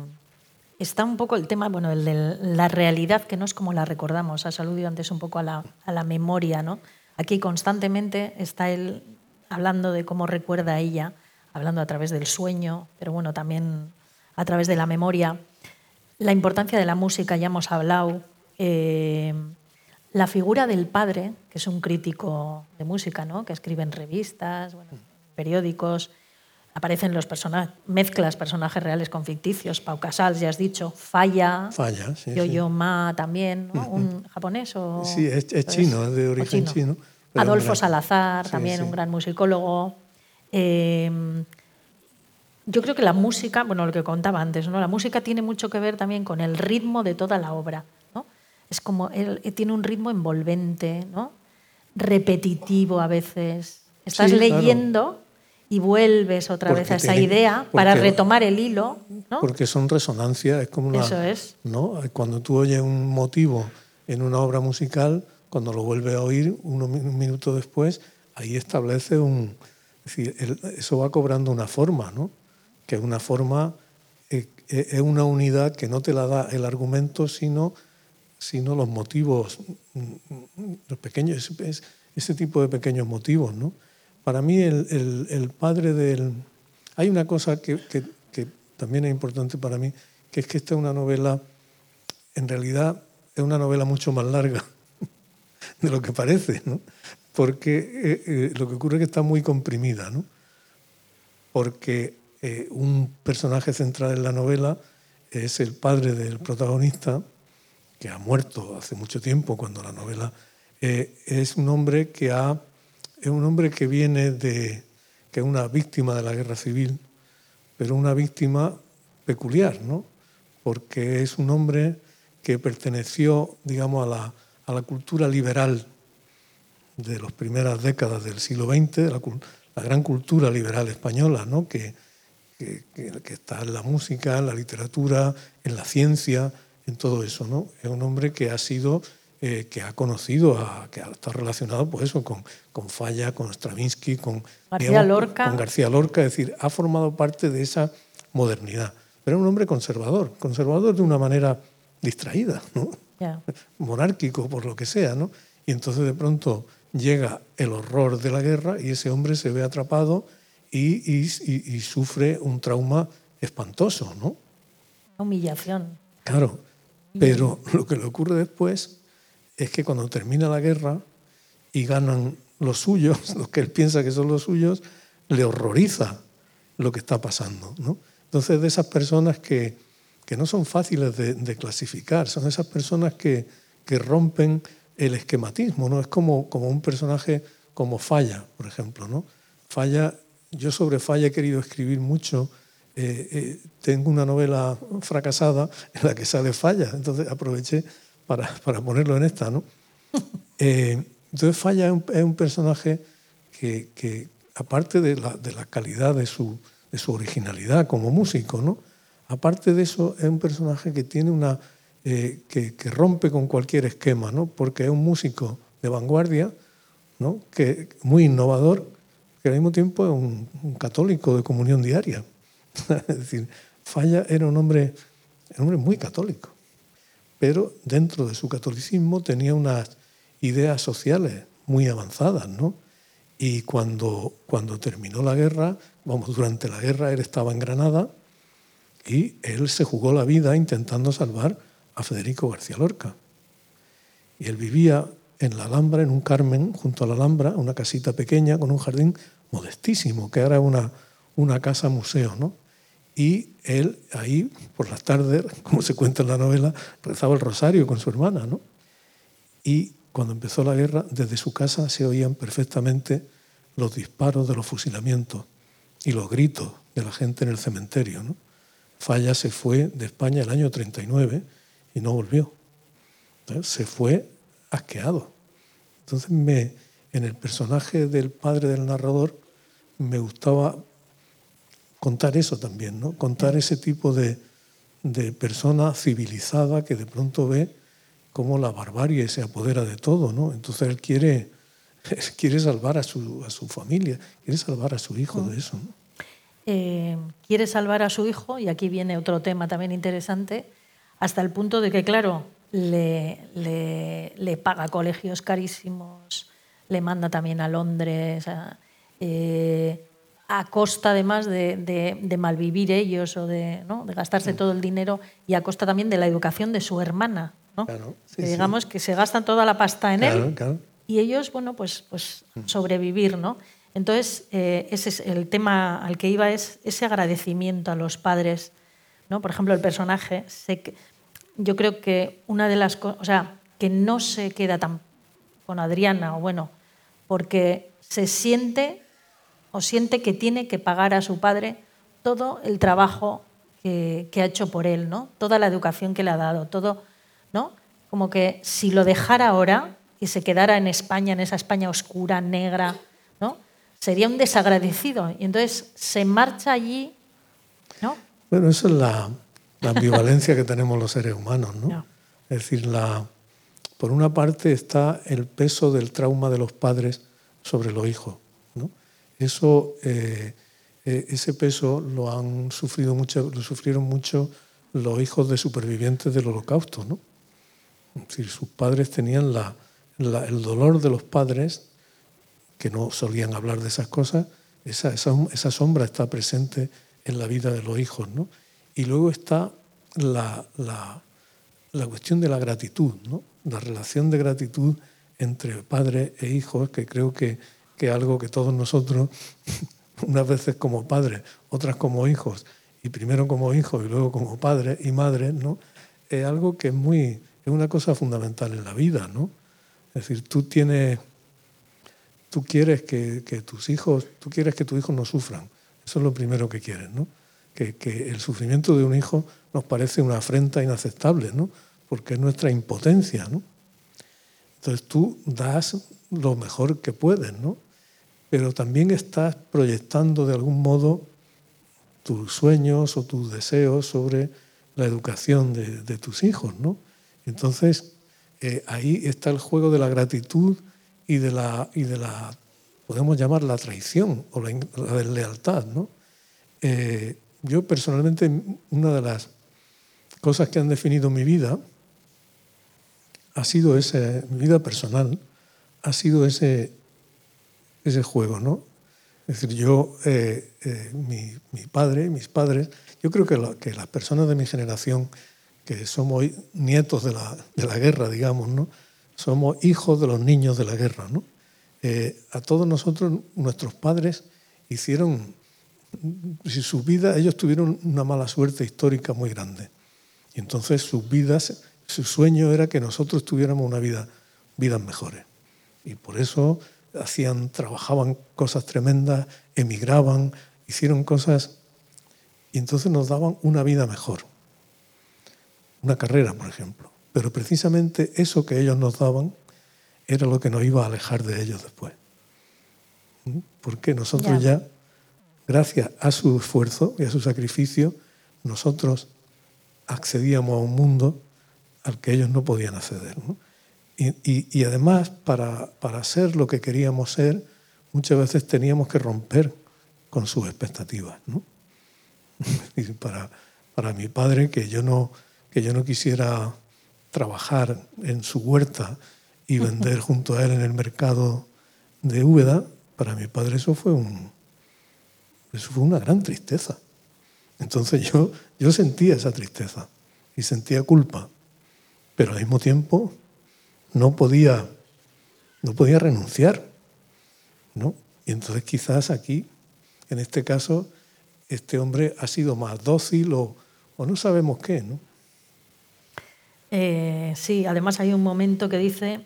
está un poco el tema, bueno, el de la realidad, que no es como la recordamos. Has aludido antes un poco a la, a la memoria, ¿no? Aquí constantemente está él hablando de cómo recuerda a ella, hablando a través del sueño, pero bueno, también a través de la memoria. La importancia de la música, ya hemos hablado. Eh, la figura del padre, que es un crítico de música, ¿no? que escribe en revistas, bueno, periódicos, aparecen los personajes, mezclas personajes reales con ficticios, Pau Casals, ya has dicho, Falla, Falla, sí. Yo-Yo Ma también, ¿no? un japonés o... Sí, es, chino, es de origen chino. Adolfo gran- Salazar, Sí, también un gran musicólogo. Eh, yo creo que la música, bueno, lo que contaba antes, ¿no? La música tiene mucho que ver también con el ritmo de toda la obra, ¿no? Es como, eh, tiene un ritmo envolvente, ¿no? Repetitivo a veces. Estás Sí, claro. leyendo y vuelves otra vez a esa tiene- idea para retomar el hilo, ¿no? Porque son resonancias, es como una... Eso es. ¿no? Cuando tú oyes un motivo en una obra musical, cuando lo vuelves a oír uno, mi- un minuto después, ahí establece un... Es decir, el- eso va cobrando una forma, ¿no? Que es una forma, eh, eh, es una unidad que no te la da el argumento, sino, sino los motivos, mm, los pequeños, es- ese tipo de pequeños motivos, ¿no? Para mí el, el- el padre del... Hay una cosa que, que- que también es importante para mí, que es que esta es una novela, en realidad es una novela mucho más larga de lo que parece, ¿no? Porque eh, eh, lo que ocurre es que está muy comprimida, ¿no? Porque eh, un personaje central en la novela es el padre del protagonista, que ha muerto hace mucho tiempo cuando la novela eh, es un hombre que ha es un hombre que viene de que es una víctima de la guerra civil pero una víctima peculiar no porque es un hombre que perteneció digamos a la, a la cultura liberal de las primeras décadas del siglo XX la, la gran cultura liberal española no que, que, que- que está en la música, en la literatura, en la ciencia, en todo eso. ¿no? Es un hombre que ha sido, eh, que ha conocido, a, que ha estado relacionado pues eso, con, con Falla, con Stravinsky, con García Lorca. con García Lorca, es decir, ha formado parte de esa modernidad. Pero es un hombre conservador, conservador de una manera distraída, ¿no? Ya. monárquico, por lo que sea, ¿no? Y entonces de pronto llega el horror de la guerra y ese hombre se ve atrapado y, y- y- y sufre un trauma espantoso, ¿no? Humillación. Claro, pero lo que le ocurre después es que cuando termina la guerra y ganan los suyos, los que él piensa que son los suyos, le horroriza lo que está pasando. ¿no? Entonces, de esas personas que, que no son fáciles de, de clasificar, son esas personas que, que rompen el esquematismo, ¿no? Es como, como un personaje como Falla, por ejemplo, ¿no? Falla, yo sobre Falla he querido escribir mucho. eh, eh, tengo una novela fracasada en la que sale Falla, entonces aproveché para, para ponerlo en esta, ¿no? Eh, entonces Falla es un, es un personaje que, que, aparte de la, de la calidad de su, de su originalidad como músico, ¿no? Aparte de eso, es un personaje que tiene una eh, que, rompe con cualquier esquema, ¿no? Porque es un músico de vanguardia, ¿no? Que muy innovador, que al mismo tiempo es un, un católico de comunión diaria. es decir, Falla era un hombre, un hombre muy católico, pero dentro de su catolicismo tenía unas ideas sociales muy avanzadas, ¿no? Y cuando, cuando terminó la guerra, vamos, durante la guerra él estaba en Granada y él se jugó la vida intentando salvar a Federico García Lorca. Y él vivía en la Alhambra, en un Carmen, junto a la Alhambra, una casita pequeña con un jardín modestísimo, que era una, una casa museo, ¿no? Y él ahí, por las tardes, como se cuenta en la novela, rezaba el rosario con su hermana, ¿no? Y cuando empezó la guerra, desde su casa se oían perfectamente los disparos de los fusilamientos y los gritos de la gente en el cementerio. ¿no? Falla se fue de España el año 39 y no volvió. Se fue asqueado. Entonces, me, en el personaje del padre del narrador, me gustaba contar eso también, ¿no? contar ese tipo de, de persona civilizada que de pronto ve cómo la barbarie se apodera de todo, ¿no? Entonces él quiere, quiere salvar a su, a su familia, quiere salvar a su hijo de eso. Eh, quiere salvar a su hijo, y aquí viene otro tema también interesante, hasta el punto de que, claro, le, le, paga colegios carísimos, le manda también a Londres, a, eh, costa además de, de, malvivir ellos o de, ¿no? de gastarse todo el dinero y a costa también de la educación de su hermana, digamos que se gastan toda la pasta en él y ellos, bueno, pues, pues mm. sobrevivir, ¿no? Entonces, eh, ese es el tema al que iba es ese agradecimiento a los padres, ¿no? Por ejemplo, el personaje, yo creo que una de las cosas, o sea, que no se queda tan con Adriana, o bueno, porque se siente o siente que tiene que pagar a su padre todo el trabajo que, que ha hecho por él, ¿no? Toda la educación que le ha dado, todo ¿no? Como que si lo dejara ahora y se quedara en España, en esa España oscura, negra, ¿no? Sería un desagradecido. Y entonces se marcha allí, ¿no? Bueno, eso es la, ambivalencia que tenemos los seres humanos, ¿no? Es decir, la, por una parte está el peso del trauma de los padres sobre los hijos, ¿no? Eso, eh, eh, ese peso lo han sufrido mucho, lo sufrieron mucho los hijos de supervivientes del holocausto, ¿no? Sus padres tenían la, el dolor de los padres, que no solían hablar de esas cosas, esa, esa, sombra está presente en la vida de los hijos. ¿no? Y luego está la, la, la cuestión de la gratitud, ¿no? La relación de gratitud entre padres e hijos, que creo que, que es algo que todos nosotros, unas veces como padres, otras como hijos, y primero como hijos y luego como padres y madres, ¿no? es algo que es muy, es una cosa fundamental en la vida, ¿no? Es decir, tú tienes, tú quieres que, tus hijos, tú quieres que tus hijos no sufran. Eso es lo primero que quieres, ¿no? Que, el sufrimiento de un hijo nos parece una afrenta inaceptable, ¿no? Porque es nuestra impotencia, ¿no? Entonces tú das lo mejor que puedes, ¿no? Pero también estás proyectando de algún modo tus sueños o tus deseos sobre la educación de, tus hijos, ¿no? Entonces, eh, ahí está el juego de la gratitud y de la, y de la podemos llamar la traición o la, deslealtad. ¿no? Eh, yo personalmente, una de las cosas que han definido mi vida ha sido ese, mi vida personal, ha sido ese, ese juego, ¿no? Es decir, yo, eh, mi, mi, padre, mis padres, yo creo que, que las personas de mi generación que somos nietos de la, de la, guerra, digamos, ¿no? Somos hijos de los niños de la guerra, ¿no? Eh, a todos nosotros, nuestros padres hicieron, si sus vidas, ellos tuvieron una mala suerte histórica muy grande. Y entonces sus vidas, su sueño era que nosotros tuviéramos una vida, vidas mejores. Y por eso hacían, trabajaban cosas tremendas, emigraban, hicieron cosas y entonces nos daban una vida mejor una carrera, por ejemplo. Pero precisamente eso que ellos nos daban era lo que nos iba a alejar de ellos después. ¿Mm? Porque nosotros ya, gracias a su esfuerzo y a su sacrificio, nosotros accedíamos a un mundo al que ellos no podían acceder. Y, además, para, para, ser lo que queríamos ser, muchas veces teníamos que romper con sus expectativas. y para, para mi padre, que yo, no, que yo no quisiera trabajar en su huerta y vender junto a él en el mercado de Úbeda, para mi padre eso fue, un, eso fue una gran tristeza. Entonces yo, yo sentía esa tristeza y sentía culpa, pero al mismo tiempo no podía, no podía renunciar. ¿no? Y entonces quizás aquí, en este caso, este hombre ha sido más dócil o, no sabemos qué. ¿no? Eh, sí, además hay un momento que dice,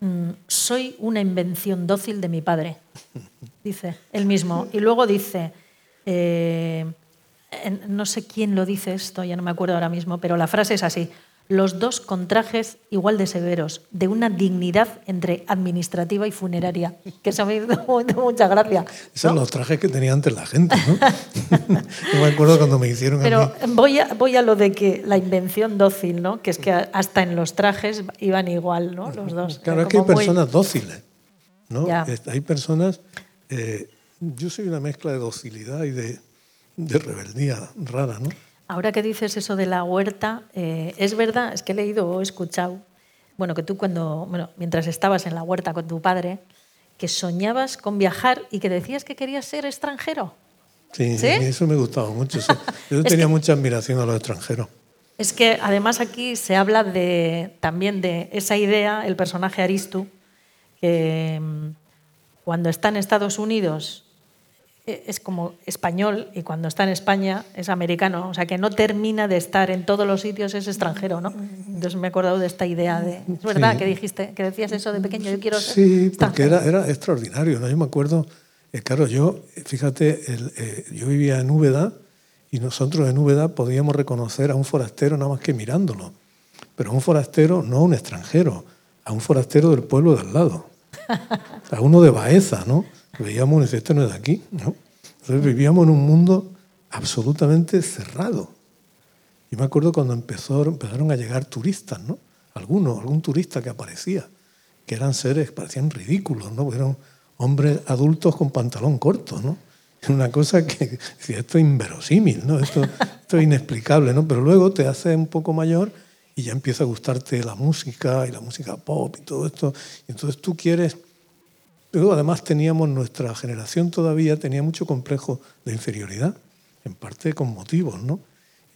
mm, soy una invención dócil de mi padre, dice él mismo. Y luego dice, eh, no sé quién lo dice esto, ya no me acuerdo ahora mismo, pero la frase es así, los dos con trajes igual de severos, de una dignidad entre administrativa y funeraria, que eso me hizo mucha gracia. Esos son los trajes que tenía antes la gente, ¿no? Yo me acuerdo cuando me hicieron Pero Voy, a, voy a lo de que la invención dócil, ¿no? Que es que hasta en los trajes iban igual, ¿no? Los dos. Claro, es que hay personas dóciles, ¿no? Hay personas... Eh, yo soy una mezcla de docilidad y de, de rebeldía rara, ¿no? Ahora que dices eso de la huerta, eh, es verdad, es que he leído o he escuchado, bueno, que tú cuando, bueno, mientras estabas en la huerta con tu padre, que soñabas con viajar y que decías que querías ser extranjero. Sí, ¿Sí? eso me gustaba mucho. Yo tenía mucha admiración a los extranjeros. Es que además aquí se habla de, también de esa idea, el personaje Aristu, que mm, cuando está en Estados Unidos es como español y cuando está en España es americano, o sea que no termina de estar en todos los sitios, es extranjero, ¿no? Entonces me he acordado de esta idea de, es verdad que dijiste, que decías eso de pequeño, yo quiero ser Sí, porque era, era extraordinario, ¿no? Yo me acuerdo, eh, claro, yo, fíjate, eh, yo vivía en Úbeda y nosotros en Úbeda podíamos reconocer a un forastero nada más que mirándolo, pero a un forastero, no a un extranjero, a un forastero del pueblo de al lado, a uno de Baeza, ¿no? Veíamos, esto no es de aquí, ¿no? Entonces vivíamos en un mundo absolutamente cerrado. Yo me acuerdo cuando empezó, empezaron a llegar turistas, ¿no? Algunos, algún turista que aparecía, que eran seres, parecían ridículos, ¿no? Eran hombres adultos con pantalón corto, ¿no? Una cosa que decía, esto es inverosímil, ¿no? Esto, esto es inexplicable, ¿no? Pero luego te hace un poco mayor y ya empieza a gustarte la música y la música pop y todo esto. Y entonces tú quieres Luego, además, teníamos, nuestra generación todavía tenía mucho complejo de inferioridad, en parte con motivos, ¿no?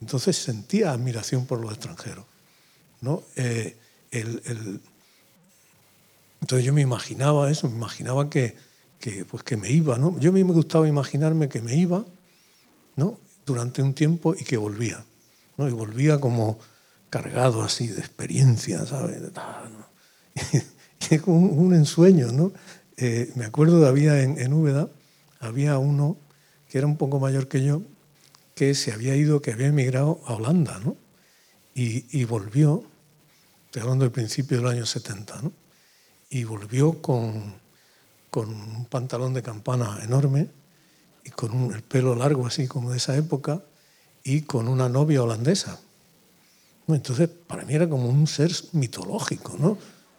Entonces sentía admiración por los extranjeros, ¿no? Eh, entonces yo me imaginaba eso, me imaginaba que, pues que me iba, ¿no? Yo a mí me gustaba imaginarme que me iba, ¿no? Durante un tiempo y que volvía, ¿no? Y volvía como cargado así de experiencia, ¿sabes? Es como un ensueño, ¿no? Eh, me acuerdo de había en, en Úbeda, había uno que era un poco mayor que yo, que se había ido, que había emigrado a Holanda, ¿no? Y, volvió, estoy hablando del principio del año 70, ¿no? Y volvió con, con un pantalón de campana enorme y con el pelo largo así como de esa época y con una novia holandesa. Entonces, para mí era como un ser mitológico, ¿no?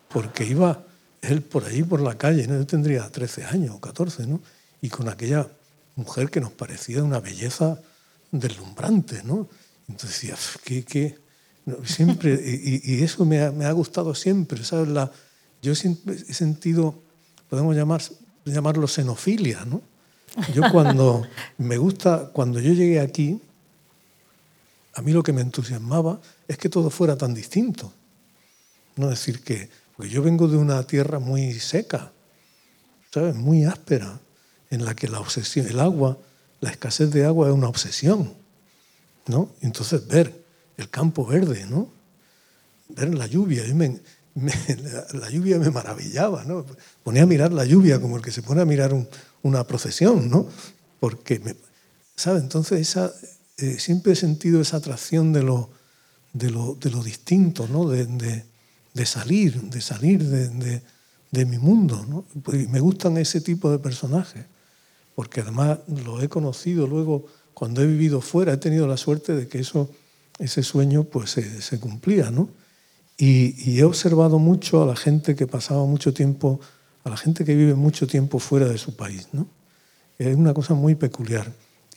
Porque iba él por ahí, por la calle, ¿no? yo tendría 13 años o 14, ¿no? y con aquella mujer que nos parecía una belleza deslumbrante. ¿no? Entonces decía, ¿qué? qué? siempre, y, eso me ha, me ha, gustado siempre. ¿sabes? La, yo siempre he sentido, podemos llamar, llamarlo xenofilia. ¿no? Yo cuando me gusta, cuando yo llegué aquí, a mí lo que me entusiasmaba es que todo fuera tan distinto. No decir que porque yo vengo de una tierra muy seca, ¿sabes? Muy áspera, en la que la obsesión, el agua, la escasez de agua es una obsesión, ¿no? Entonces ver el campo verde, ¿no? Ver la lluvia, la, lluvia me maravillaba, ¿no? Ponía a mirar la lluvia como el que se pone a mirar una procesión, ¿no? Porque, me, ¿sabes? Entonces esa, eh, siempre he sentido esa atracción de lo, de lo, de lo distinto, ¿no? de, de salir, de salir de, mi mundo. ¿no? me gustan ese tipo de personajes. porque además lo he conocido luego cuando he vivido fuera, he tenido la suerte de que eso, ese sueño pues se, cumplía, ¿no? Y, he observado mucho a la gente que pasaba mucho tiempo, a la gente que vive mucho tiempo fuera de su país, ¿no? Es una cosa muy peculiar.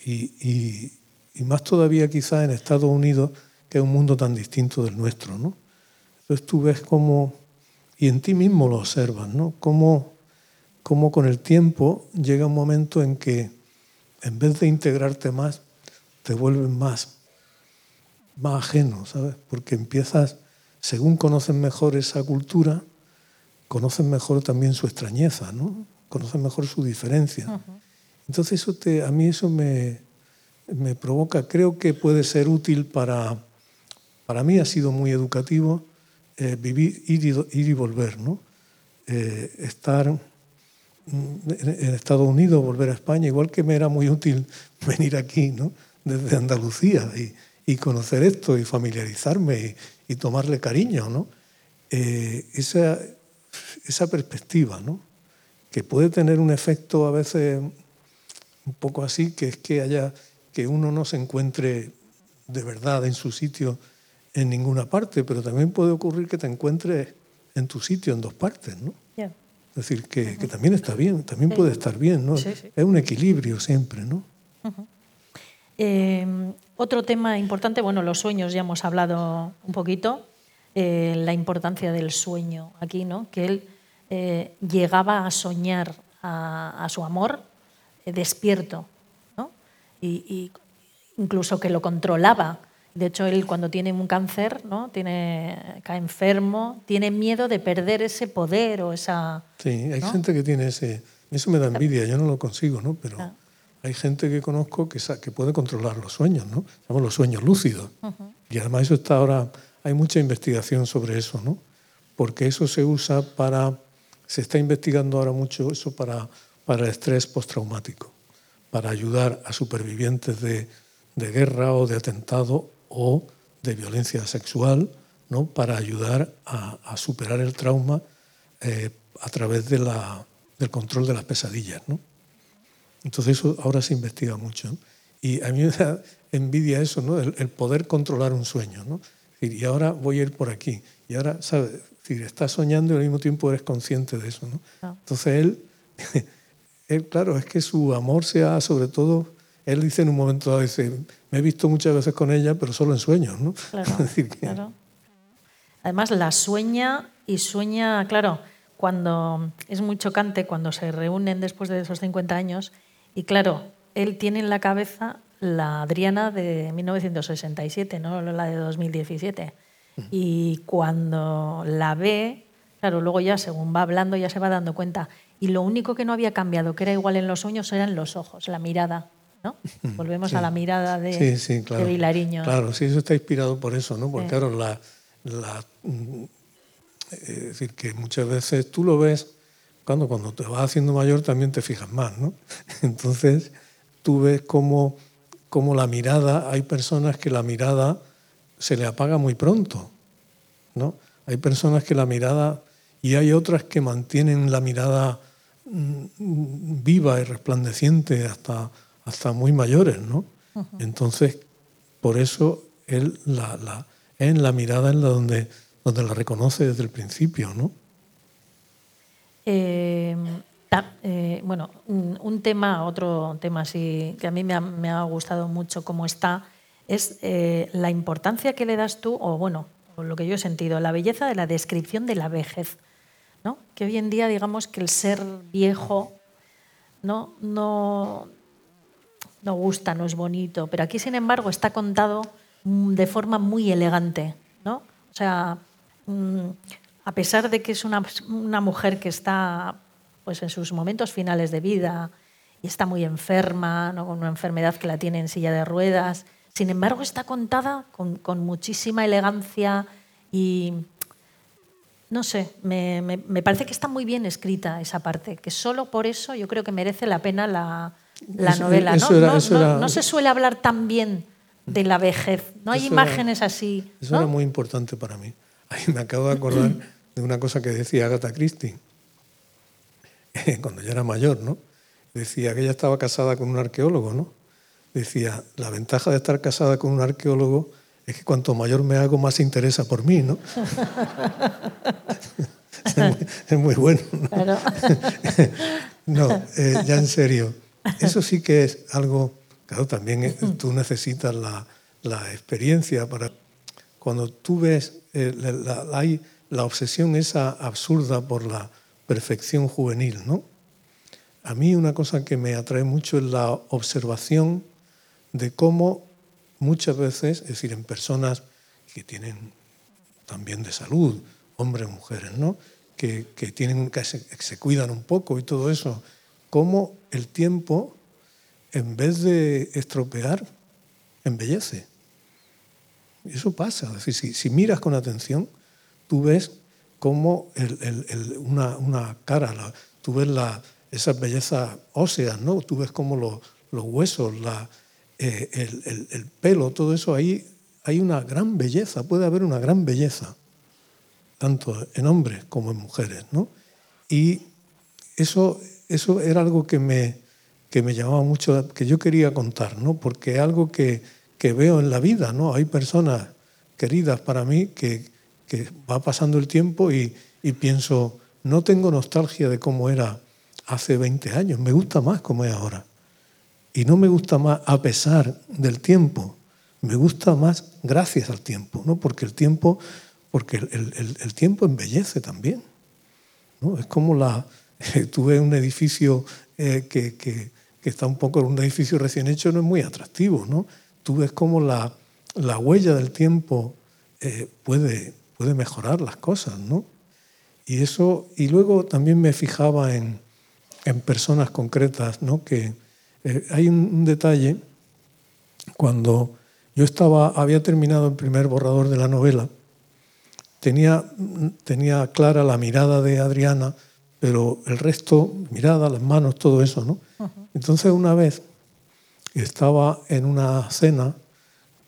Y, y más todavía quizá en Estados Unidos, que es un mundo tan distinto del nuestro, ¿no? Entonces tú ves cómo, y en ti mismo lo observas, ¿no? Cómo, cómo con el tiempo llega un momento en que en vez de integrarte más, te vuelves más, más ajeno, ¿sabes? Porque empiezas, según conoces mejor esa cultura, conoces mejor también su extrañeza, ¿no? Conoces mejor su diferencia. Entonces eso te, a mí eso me, me provoca, creo que puede ser útil para, para mí ha sido muy educativo eh, vivir, ir y, ir y, volver, ¿no? Eh, estar en Estados Unidos, volver a España, igual que me era muy útil venir aquí, ¿no? Desde Andalucía y, y conocer esto y familiarizarme y, tomarle cariño, ¿no? Eh, esa, esa perspectiva, ¿no? Que puede tener un efecto a veces un poco así, que es que haya que uno no se encuentre de verdad en su sitio en ninguna parte, pero también puede ocurrir que te encuentres en tu sitio en dos partes, ¿no? Es decir, que, también está bien, también puede estar bien, ¿no? Es un equilibrio siempre, ¿no? Em, otro tema importante, bueno, los sueños, ya hemos hablado un poquito, eh, la importancia del sueño aquí, ¿no? Que él eh, llegaba a soñar a, su amor eh, despierto, y, incluso que lo controlaba. De hecho, él cuando tiene un cáncer, ¿no? tiene, cae enfermo, tiene miedo de perder ese poder o esa... Sí, hay gente que tiene ese... Eso me da envidia, yo no lo consigo, ¿no? Pero hay gente que conozco que, que puede controlar los sueños, ¿no? Llamamos los sueños lúcidos. Y además eso está ahora... Hay mucha investigación sobre eso, ¿no? Porque eso se usa para... Se está investigando ahora mucho eso para, para el estrés postraumático para ayudar a supervivientes de, guerra o de atentado o de violencia sexual, ¿no? para ayudar a, superar el trauma eh, a través de la, del control de las pesadillas. ¿no? Entonces eso ahora se investiga mucho. Y a mí me da envidia eso, ¿no? el, poder controlar un sueño. ¿no? Y ahora voy a ir por aquí. Y ahora, ¿sabes? decir, estás soñando y al mismo tiempo eres consciente de eso. ¿no? Ah. Entonces él él, claro, es que su amor sea sobre todo, él dice en un momento dado, dice, me he visto muchas veces con ella, pero solo en sueños, ¿no? Claro, Además, la sueña y sueña, claro, cuando es muy chocante cuando se reúnen después de esos 50 años y claro, él tiene en la cabeza la Adriana de 1967, no la de 2017. Y cuando la ve, claro, luego ya según va hablando ya se va dando cuenta y lo único que no había cambiado, que era igual en los sueños, eran los ojos, la mirada. ¿No? Volvemos a la mirada de, claro. Vilariño. Claro, sí, eso está inspirado por eso, ¿no? Porque claro, la, mm, es decir, que muchas veces tú lo ves, cuando, cuando te vas haciendo mayor también te fijas más, ¿no? Entonces tú ves cómo, cómo la mirada, hay personas que la mirada se le apaga muy pronto, ¿no? Hay personas que la mirada y hay otras que mantienen la mirada mm, viva y resplandeciente hasta, hasta muy mayores, ¿no? Entonces, por eso él la, en la mirada en la donde, donde la reconoce desde el principio, ¿no? Eh, eh, bueno, un, tema, otro tema así que a mí me ha, gustado mucho cómo está, es eh, la importancia que le das tú, o bueno, lo que yo he sentido, la belleza de la descripción de la vejez. Que hoy en día digamos que el ser viejo ¿no? No, no gusta, no es bonito, pero aquí sin embargo está contado mm, de forma muy elegante. ¿no? O sea, mm, a pesar de que es una, mujer que está pues, en sus momentos finales de vida y está muy enferma, ¿no? con una enfermedad que la tiene en silla de ruedas, sin embargo está contada con, con muchísima elegancia y, no sé, me, parece que está muy bien escrita esa parte, que solo por eso yo creo que merece la pena la, novela. ¿no? se suele hablar tan bien de la vejez, no hay imágenes así. Eso era muy importante para mí. Ahí me acabo de acordar de una cosa que decía Agatha Christie, cuando ya era mayor, ¿no? decía que ella estaba casada con un arqueólogo, ¿no? Decía, la ventaja de estar casada con un arqueólogo es que cuanto mayor me hago, más se interesa por mí, ¿no? es, muy, bueno. ¿no? no, eh, ya en serio. Eso sí que es algo, claro, también tú necesitas la, la experiencia para... Cuando tú ves, eh, la, la obsesión esa absurda por la perfección juvenil, ¿no? A mí una cosa que me atrae mucho es la observación de cómo muchas veces, es decir, en personas que tienen también de salud, hombres, mujeres, ¿no? que, que tienen, que se cuidan un poco y todo eso, cómo el tiempo, en vez de estropear, embellece. Eso pasa. Es decir, si, si miras con atención, tú ves cómo el, el, el, una, una, cara, la, tú ves la, esas bellezas óseas, ¿no? Tú ves cómo los, los huesos, la, eh, el, el, pelo, todo eso, ahí hay una gran belleza, puede haber una gran belleza, tanto en hombres como en mujeres. ¿no? Y eso, eso era algo que me, que me llamaba mucho, que yo quería contar, ¿no? porque es algo que, que veo en la vida. ¿no? Hay personas queridas para mí que, que va pasando el tiempo y, y pienso, no tengo nostalgia de cómo era hace 20 años, me gusta más como es ahora. Y no me gusta más a pesar del tiempo, me gusta más gracias al tiempo, ¿no? porque el tiempo, porque el, el, el tiempo embellece también. ¿no? Es como la, tuve un edificio eh, que, que, que, está un poco, un edificio recién hecho no es muy atractivo. ¿no? Tú ves cómo la, la huella del tiempo eh, puede, puede mejorar las cosas. ¿no? Y, eso, y luego también me fijaba en, en personas concretas ¿no? que, eh, hay un, un, detalle, cuando yo estaba, había terminado el primer borrador de la novela, tenía, tenía clara la mirada de Adriana, pero el resto, mirada, las manos, todo eso, ¿no? Uh -huh. Entonces una vez estaba en una cena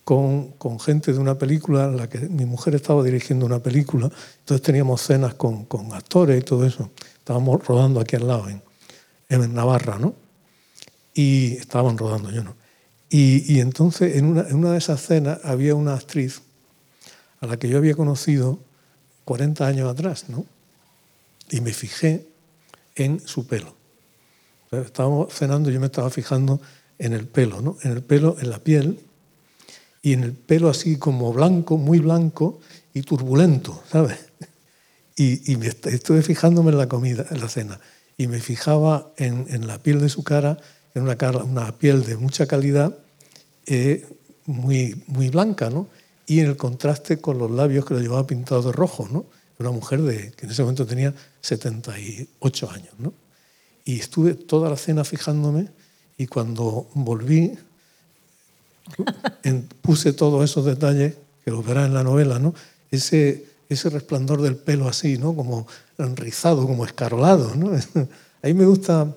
con, con, gente de una película en la que mi mujer estaba dirigiendo una película, entonces teníamos cenas con, con actores y todo eso. Estábamos rodando aquí al lado, en, en Navarra, ¿no? y estaban rodando, yo no. Y, y entonces en una, en una, de esas cenas había una actriz a la que yo había conocido 40 años atrás, ¿no? Y me fijé en su pelo. Estábamos cenando yo me estaba fijando en el pelo, ¿no? En el pelo, en la piel, y en el pelo así como blanco, muy blanco y turbulento, ¿sabes? Y, y estuve fijándome en la comida, en la cena, y me fijaba en, en la piel de su cara una, cara, una piel de mucha calidad, eh, muy, muy blanca, ¿no? Y en el contraste con los labios que lo llevaba pintados de rojo, ¿no? Una mujer de, que en ese momento tenía 78 años, ¿no? Y estuve toda la cena fijándome y cuando volví en, puse todos esos detalles que los verás en la novela, ¿no? Ese, ese resplandor del pelo así, ¿no? Como enrizado, como escarolado, ¿no? Ahí me gusta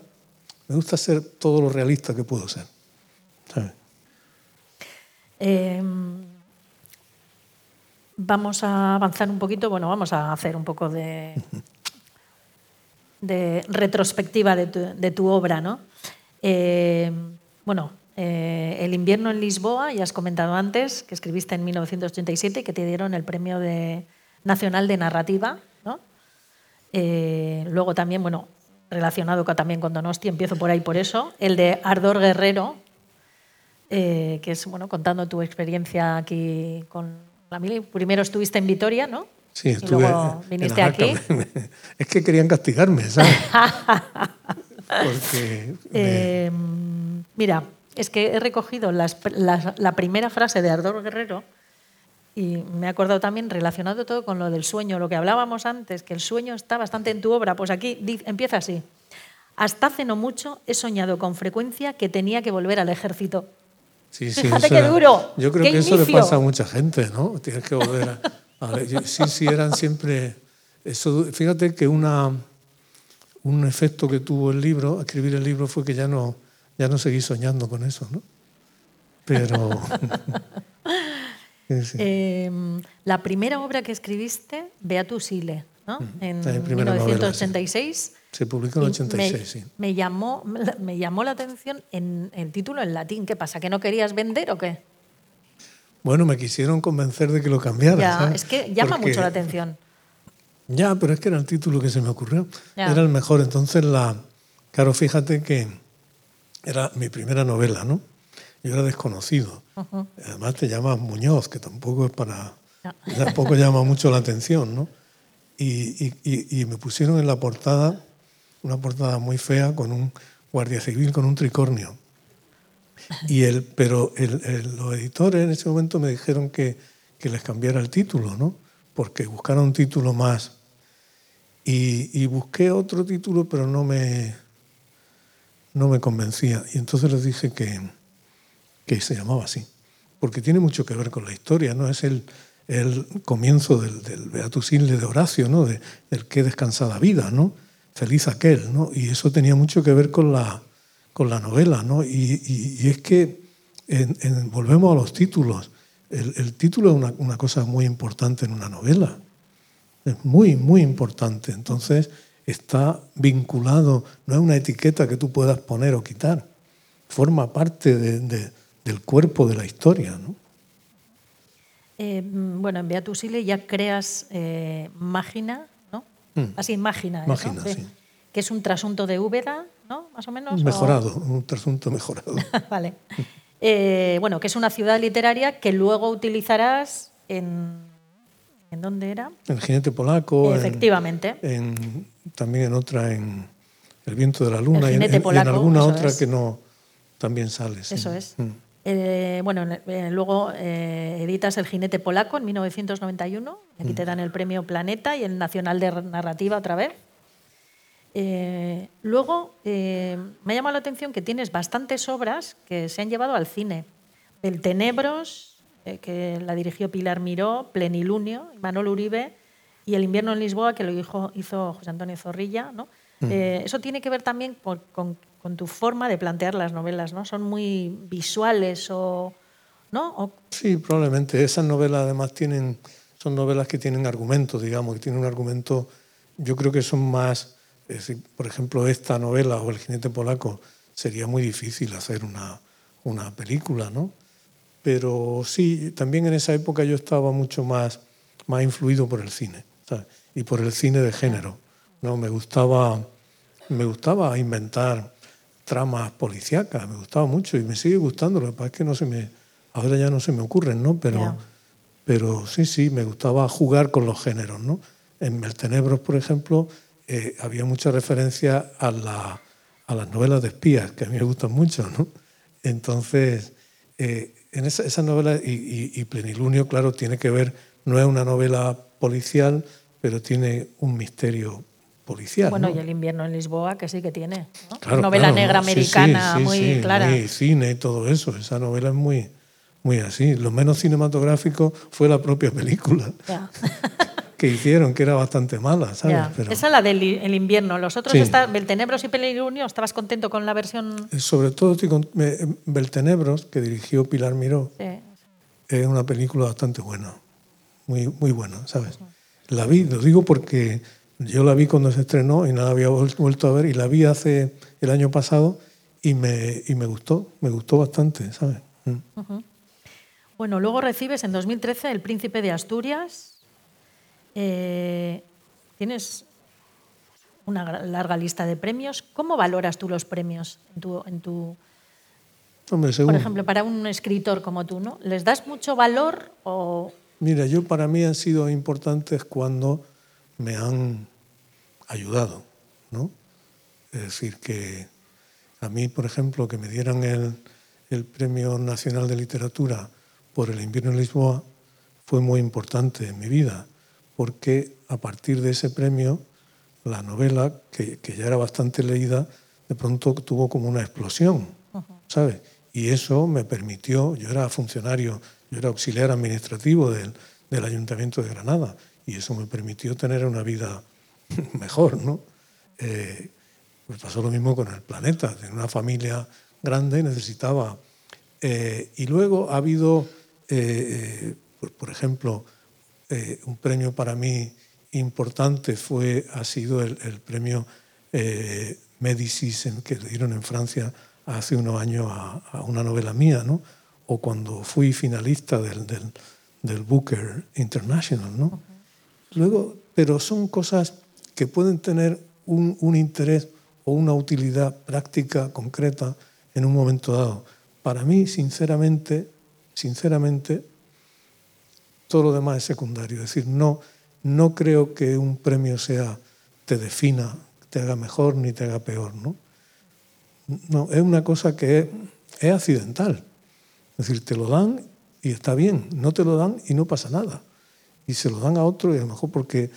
me gusta ser todo lo realista que puedo ser. ¿sabes? Eh, vamos a avanzar un poquito, bueno, vamos a hacer un poco de, retrospectiva de tu, obra, ¿no? Eh, bueno, eh, El invierno en Lisboa, ya has comentado antes, que escribiste en 1987 y que te dieron el Premio de, Nacional de Narrativa, ¿no? Eh, luego también, bueno, relacionado también con Donosti, empiezo por ahí por eso, el de Ardor Guerrero, que es bueno, contando tu experiencia aquí con la Mili. Primero estuviste en Vitoria, ¿no? Sí, estuve. Y luego viniste aquí. Es que querían castigarme, ¿sabes? Porque. Me... Eh, mira, es que he recogido las, las, la primera frase de Ardor Guerrero y me he acordado también relacionado todo con lo del sueño, lo que hablábamos antes, que el sueño está bastante en tu obra. Pues aquí empieza así. Hasta hace no mucho he soñado con frecuencia que tenía que volver al ejército. Sí, sí, Fíjate qué duro. Yo creo que inicio. eso le pasa a mucha gente, ¿no? Tienes que volver a. a sí, sí, eran siempre. Eso, fíjate que una, un efecto que tuvo el libro, escribir el libro, fue que ya no, ya no seguí soñando con eso, ¿no? Pero. Sí, sí. Eh, la primera obra que escribiste, Beatus Ile, ¿no? En La primera novela, 1986. Se publicó en el Y 86, me, sí. me llamó, me llamó la atención en el título en latín. ¿Qué pasa? ¿Que no querías vender o qué? Bueno, me quisieron convencer de que lo cambiara. Ya, ¿sabes? es que llama Porque- mucho la atención. Ya, pero es que era el título que se me ocurrió. Ya. Era el mejor. Entonces, la, claro, fíjate que era mi primera novela, ¿no? Yo era desconocido. Además te llamas Muñoz, que tampoco es para... Tampoco llama mucho la atención, ¿no? Y, y- y- y me pusieron en la portada, una portada muy fea, con un guardia civil con un tricornio. Y el, pero el- el- los editores en ese momento me dijeron que, que les cambiara el título, ¿no? Porque buscaron un título más. Y, y busqué otro título, pero no me, no me convencía. Y entonces les dije que, que se llamaba así. Porque tiene mucho que ver con la historia, ¿no? Es el, el comienzo del, del Beatus Ille de Horacio, ¿no? De, del qué descansada vida, ¿no? Feliz aquel, ¿no? Y eso tenía mucho que ver con la, con la novela, ¿no? Y, es que en- volvemos a los títulos. El, título es una, una cosa muy importante en una novela. Es muy, muy importante. Entonces está vinculado, no es una etiqueta que tú puedas poner o quitar. Forma parte de- de- del cuerpo de la historia, ¿no? Eh, bueno, en Beatus Ile ya creas eh. Mm. Así, Mágina. ¿eh, Mágina, ¿no? sí. Que es un trasunto de Úbeda, ¿no? Más o menos. o- Mejorado, un trasunto mejorado. vale. Eh, bueno, que es una ciudad literaria que luego utilizarás en... ¿En dónde era? El jinete polaco. en- Efectivamente. en- también en otra, en El viento de la luna, El y en, en- y en alguna otra es. que no también sale. sí. Eso es. Mm. Eh, bueno, eh, luego eh, editas El jinete polaco en 1991. Aquí Mm. te dan el premio Planeta y el Nacional de Narrativa otra vez. Eh, luego eh, me ha llamado la atención que tienes bastantes obras que se han llevado al cine. El Tenebros, eh, que la dirigió Pilar Miró, Plenilunio, Manuel Uribe, y El invierno en Lisboa, que lo hizo, hizo José Antonio Zorrilla. ¿no? Eh, eso tiene que ver también por- con, con tu forma de plantear las novelas, ¿no? Son muy visuales o... ¿no? O- Sí, probablemente. Esas novelas además tienen, son novelas que tienen argumentos, digamos, que tienen un argumento, yo creo que son más, es decir, por ejemplo, esta novela o El jinete polaco, sería muy difícil hacer una, una película, ¿no? Pero sí, también en esa época yo estaba mucho más, más influido por el cine. Y por el cine de género, ¿no? Me gustaba, me gustaba inventar tramas policíacas, me gustaba mucho y me sigue gustando, lo que pasa es que no se me, ahora ya no se me ocurren, ¿no? Pero, Ya. pero sí, sí, me gustaba jugar con los géneros, ¿no? En El Tenebros, por ejemplo, eh, había mucha referencia a, la- a las novelas de espías, que a mí me gustan mucho, ¿no? Entonces, eh, en esa, esa novela, y, y- y Plenilunio, claro, tiene que ver, no es una novela policial, pero tiene un misterio policial. bueno, ¿no? y El invierno en Lisboa, que sí que tiene. ¿no? Claro, Novela claro, negra americana sí, sí, muy sí, clara. Muy cine y todo eso. Esa novela es muy, muy así. Lo menos cinematográfico fue la propia película Ya. que hicieron, que era bastante mala, ¿sabes? Ya. Pero Esa es la del el invierno. Los otros, está, Beltenebros y Plenilunio, ¿estabas contento con la versión? eh, sobre todo estoy con- me- Beltenebros, que dirigió Pilar Miró, es una película bastante buena. Muy, muy buena, ¿sabes? La vi, lo digo porque yo la vi cuando se estrenó y no la había vuel- vuelto a ver y la vi hace el año pasado y me, y me gustó, me gustó bastante, ¿sabes? Mm. Bueno, luego recibes en 2013 el Príncipe de Asturias. Eh, tienes una larga lista de premios. ¿Cómo valoras tú los premios en tu, en tu- Hombre, según, por ejemplo, para un escritor como tú, ¿no? ¿Les das mucho valor o Mira, yo para mí han sido importantes cuando me han ayudado, ¿no? Es decir, que a mí, por ejemplo, que me dieran el, el Premio Nacional de Literatura por el invierno en Lisboa fue muy importante en mi vida, porque a partir de ese premio, la novela, que, que ya era bastante leída, de pronto tuvo como una explosión, ¿sabes? Y eso me permitió, yo era funcionario, yo era auxiliar administrativo del, del Ayuntamiento de Granada, y eso me permitió tener una vida mejor, ¿no? Eh, pues pasó lo mismo con el planeta, tenía una familia grande, necesitaba... eh, y luego ha habido, eh, pues, por ejemplo, eh, un premio para mí importante fue, ha sido el, premio eh, Médicis que le dieron en Francia hace unos años a, una novela mía, ¿no? o cuando fui finalista del, del, Booker International. ¿no? Luego, pero son cosas que pueden tener un, un interés o una utilidad práctica, concreta, en un momento dado. Para mí, sinceramente, sinceramente, todo lo demás es secundario. Es decir, no, no creo que un premio sea, te defina, te haga mejor ni te haga peor. ¿no? No, es una cosa que es, accidental. Es decir, te lo dan y está bien, no te lo dan y no pasa nada. Y se lo dan a otro y a lo mejor porque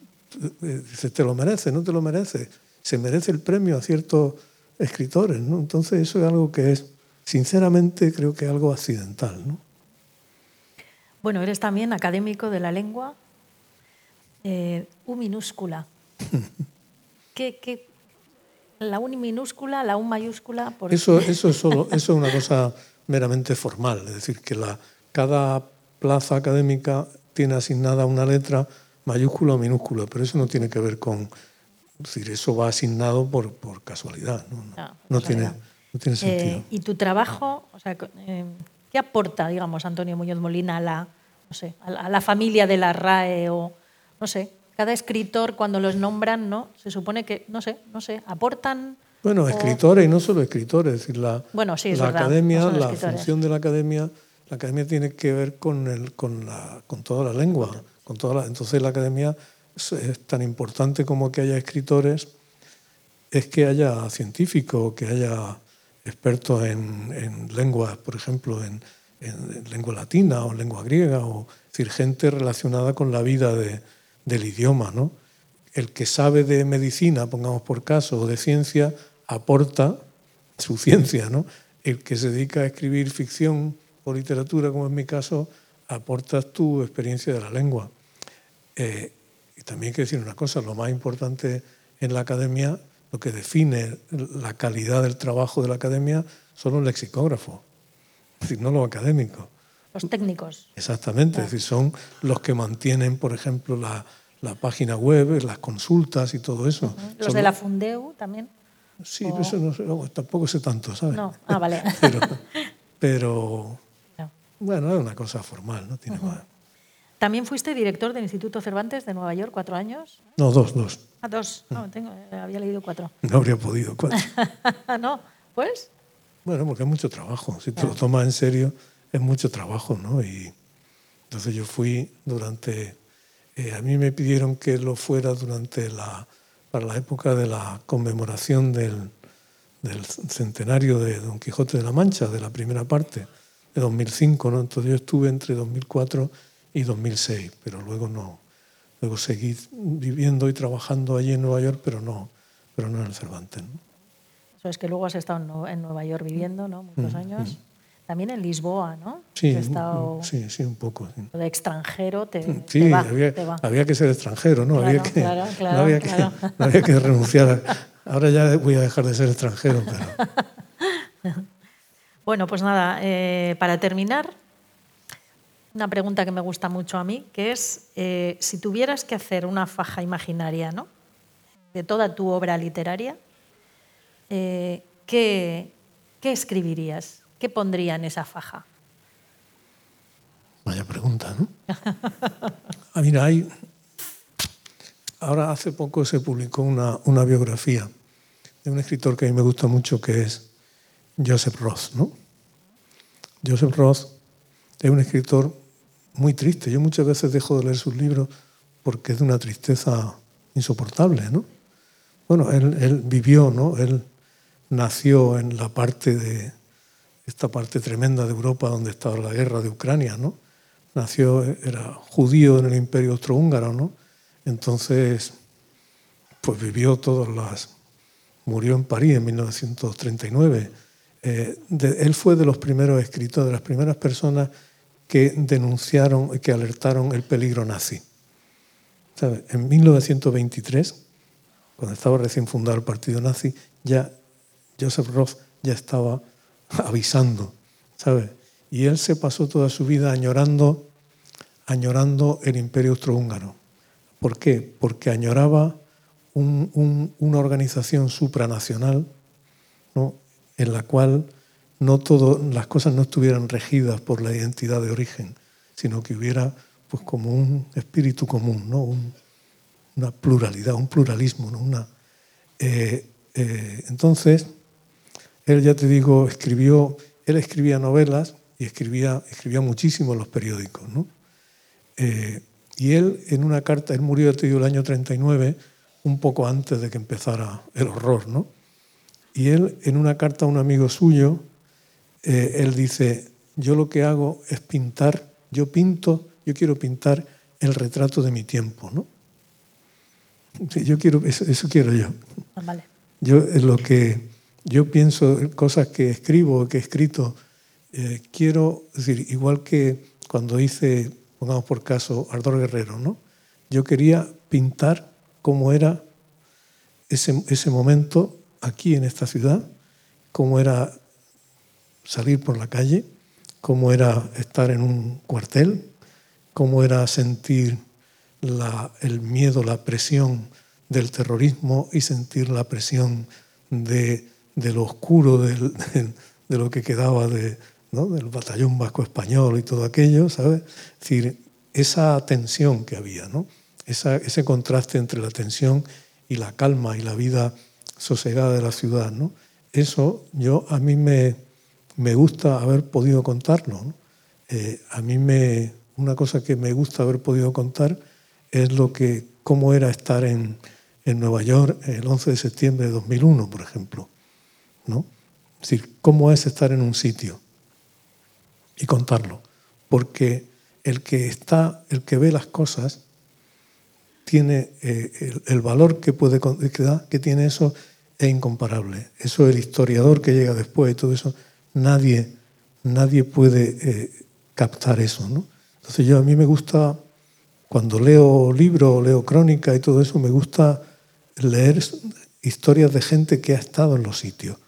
se te lo merece, no te lo merece. Se merece el premio a ciertos escritores. ¿no? Entonces eso es algo que es, sinceramente, creo que es algo accidental. ¿no? Bueno, eres también académico de la lengua, eh, U minúscula. ¿Qué, qué, la U minúscula, la U mayúscula. Por eso, eso, es solo, eso es una cosa meramente formal, es decir, que la, cada plaza académica tiene asignada una letra mayúscula o minúscula, pero eso no tiene que ver con. Es decir, eso va asignado por, por casualidad, no, no, ah, tiene, no tiene, sentido. Eh, ¿Y tu trabajo, o sea, eh, qué aporta, digamos, Antonio Muñoz Molina a la, no sé, a la familia de la RAE o, no sé, cada escritor cuando los nombran, ¿no? Se supone que, no sé, no sé, aportan... Bueno, escritores y no solo escritores, es decir, la, bueno, sí, la academia, la función de la academia, la academia tiene que ver con, el, con, la, con toda la lengua, con toda la, entonces la academia es, tan importante como que haya escritores, es que haya científicos, que haya expertos en, en lenguas, por ejemplo, en, en, lengua latina o en lengua griega, o es decir, gente relacionada con la vida de, del idioma. ¿no? El que sabe de medicina, pongamos por caso, o de ciencia, aporta su ciencia. ¿no? El que se dedica a escribir ficción o literatura, como es mi caso, aportas tu experiencia de la lengua. Eh, y también que decir una cosa, lo más importante en la academia, lo que define la calidad del trabajo de la academia, son los lexicógrafos, es decir, no los académicos. Los técnicos. Exactamente, es decir, son los que mantienen, por ejemplo, la, la página web, las consultas y todo eso. ¿Los de la Fundeu también? Sí, eso no, tampoco sé tanto, ¿sabes? No, ah, vale. pero, bueno, es una cosa formal, no tiene más. ¿También fuiste director del Instituto Cervantes de Nueva York cuatro años? No, dos, dos. Ah, dos. No, tengo, había leído cuatro. No habría podido, cuatro. no, pues. Bueno, porque es mucho trabajo. Si te lo tomas en serio, es mucho trabajo, ¿no? Y entonces yo fui durante eh, a mí me pidieron que lo fuera durante la, para la época de la conmemoración del, del, centenario de Don Quijote de la Mancha, de la primera parte, de 2005. ¿no? Entonces yo estuve entre 2004 y 2006, pero luego no. Luego seguí viviendo y trabajando allí en Nueva York, pero no, pero no en el Cervantes. ¿no? Eso es que luego has estado en Nueva York viviendo ¿no? muchos mm, años. Mm. También en Lisboa, ¿no? Sí, sí, sí, un poco. De extranjero te, sí, va, había, te va. había, que ser extranjero, ¿no? había, que, claro, claro, no, había que, no había que renunciar. Ahora ya voy a dejar de ser extranjero, pero... bueno, pues nada, eh, para terminar, una pregunta que me gusta mucho a mí, que es, eh, si tuvieras que hacer una faja imaginaria, ¿no? De toda tu obra literaria, eh, ¿qué, ¿qué escribirías? ¿Qué pondría en esa faja? Vaya pregunta, ¿no? ah, mira, hay. Ahora hace poco se publicó una, una, biografía de un escritor que a mí me gusta mucho, que es Joseph Roth, ¿no? Joseph Roth es un escritor muy triste. Yo muchas veces dejo de leer sus libros porque es de una tristeza insoportable, ¿no? Bueno, él, él vivió, ¿no? Él nació en la parte de, esta parte tremenda de Europa donde estaba la guerra de Ucrania, ¿no? Nació, era judío en el imperio austrohúngaro, ¿no? Entonces, pues vivió todas las... Murió en París en 1939. Eh, él fue de los primeros escritores, de las primeras personas que denunciaron y que alertaron el peligro nazi. En 1923, cuando estaba recién fundado el partido nazi, ya Joseph Roth ya estaba avisando, ¿sabes? Y él se pasó toda su vida añorando, añorando el imperio austrohúngaro, ¿Por qué? Porque añoraba una organización supranacional ¿no? En la cual no todo, las cosas no estuvieran regidas por la identidad de origen, sino que hubiera pues, como un espíritu común, ¿no? una pluralidad, un pluralismo. Una, eh, eh, entonces, él, ya te digo, escribió, él escribía novelas y escribía, escribía muchísimo en los periódicos. ¿no? Eh, y él, en una carta, él murió, te digo, el año 39, un poco antes de que empezara el horror. ¿no? Y él, en una carta a un amigo suyo, él dice, yo lo que hago es pintar, yo pinto, yo quiero pintar el retrato de mi tiempo. ¿no? yo quiero, eso, quiero yo. Ah, vale. Yo lo que yo pienso, cosas que escribo, que he escrito, eh, quiero decir, igual que cuando hice, pongamos por caso, Ardor Guerrero, ¿no? Yo quería pintar cómo era ese, ese momento aquí en esta ciudad, cómo era salir por la calle, cómo era estar en un cuartel, cómo era sentir el miedo, la presión del terrorismo y sentir la presión de, lo oscuro de lo que quedaba de, del batallón vasco español y todo aquello, ¿sabes? Es decir, esa tensión que había, ¿no? ese contraste entre la tensión y la calma y la vida sosegada de la ciudad, ¿no? Eso yo a mí me, me gusta haber podido contarlo. Eh, a mí me, una cosa que me gusta haber podido contar es lo que, cómo era estar en, en Nueva York el 11 de septiembre de 2001, por ejemplo. ¿no? Es decir, cómo es estar en un sitio y contarlo. Porque el que está, el que ve las cosas, tiene eh, el, valor que, puede, que, da, que tiene eso es incomparable. Eso el historiador que llega después y todo eso, nadie, nadie puede eh, captar eso. ¿no? Entonces yo a mí me gusta cuando leo libros, leo crónica y todo eso, me gusta leer historias de gente que ha estado en los sitios,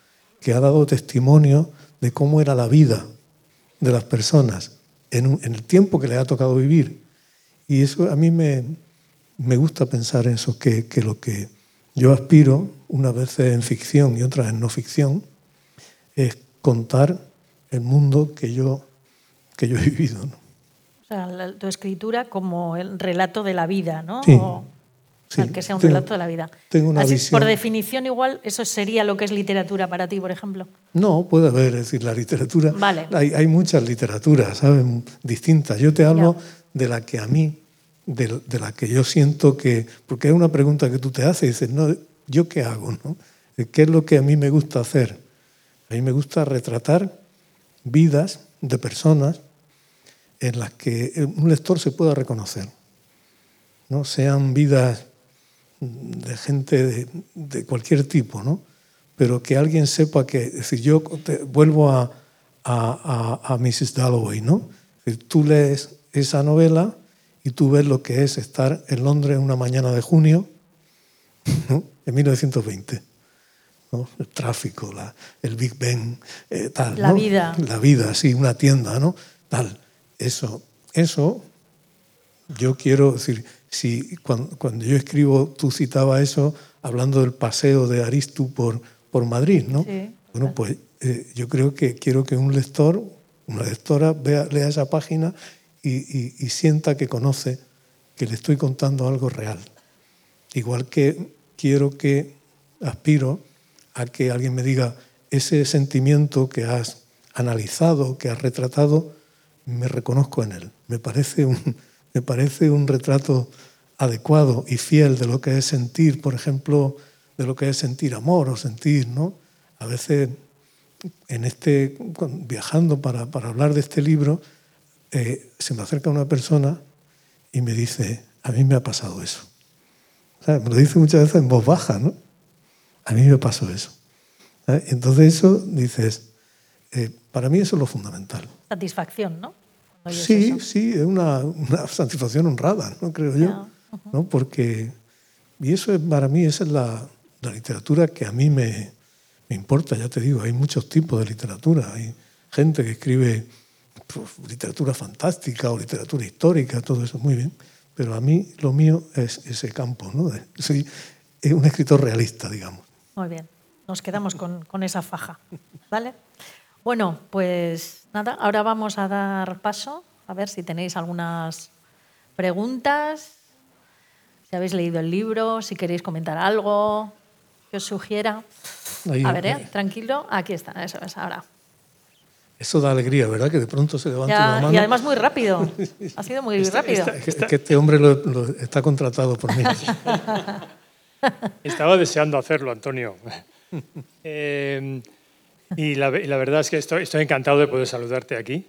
que ha dado testimonio de cómo era la vida de las personas en, el tiempo que les ha tocado vivir. Y eso a mí me, me gusta pensar en eso, que, que, lo que yo aspiro, unas veces en ficción y otras en no ficción, es contar el mundo que yo, que yo he vivido. ¿no? tu escritura como el relato de la vida, ¿no? Sí. que sea un relato de la vida. Tengo una Así, visión. Por definición, igual, ¿eso sería lo que es literatura para ti, por ejemplo? No, puede haber, es decir, la literatura. Vale. Hay, hay muchas literaturas, ¿sabes? Distintas. Yo te hablo de la que a mí, de, la que yo siento que. Porque es una pregunta que tú te haces y dices, no, ¿yo qué hago? No? ¿Qué es lo que a mí me gusta hacer? A mí me gusta retratar vidas de personas en las que un lector se pueda reconocer. ¿no? Sean vidas de gente de, cualquier tipo, ¿no? pero que alguien sepa que, es decir, yo vuelvo a, a, a, Mrs. Dalloway, ¿no? tú lees esa novela y tú ves lo que es estar en Londres una mañana de junio, en 1920. ¿no? El tráfico, la, el Big Ben, eh, tal. La vida. La vida, sí, una tienda, ¿no? Tal. Eso, eso, yo quiero decir, si cuando, yo escribo, tú citabas eso hablando del paseo de Aristu por, por Madrid, ¿no? Bueno, pues eh, yo creo que quiero que un lector, una lectora, vea, lea esa página y, sienta que conoce que le estoy contando algo real. Igual que quiero que aspiro a que alguien me diga ese sentimiento que has analizado, que has retratado, me reconozco en él. Me parece un, me parece un retrato adecuado y fiel de lo que es sentir, por ejemplo, de lo que es sentir amor o sentir, ¿no? A veces, en este, viajando para hablar de este libro, eh, se me acerca una persona y me dice, a mí me ha pasado eso. Me lo dice muchas veces en voz baja, ¿no? A mí me pasó eso. Entonces eso dices, eh, para mí eso es lo fundamental. Satisfacción, ¿no? Sí, sí, es una, satisfacción honrada, ¿no? creo yo. ¿no? Porque, y eso es, para mí, esa es la, literatura que a mí me, me, importa, ya te digo, hay muchos tipos de literatura. Hay gente que escribe pues, literatura fantástica o literatura histórica, todo eso muy bien. pero a mí lo mío es ese campo, ¿no? Soy un escritor realista, digamos. Muy bien, nos quedamos con, con esa faja, ¿vale? Bueno, pues nada, ahora vamos a dar paso, a ver si tenéis algunas preguntas, si habéis leído el libro, si queréis comentar algo que os sugiera. a ver, ¿eh? tranquilo, aquí está, eso es, ahora. Eso da alegría, ¿verdad? Que de pronto se levanta la mano. Y además muy rápido. Ha sido muy rápido. es que este hombre está contratado por mí. Estaba deseando hacerlo, Antonio. Eh, y, la, verdad es que estoy, estoy, encantado de poder saludarte aquí.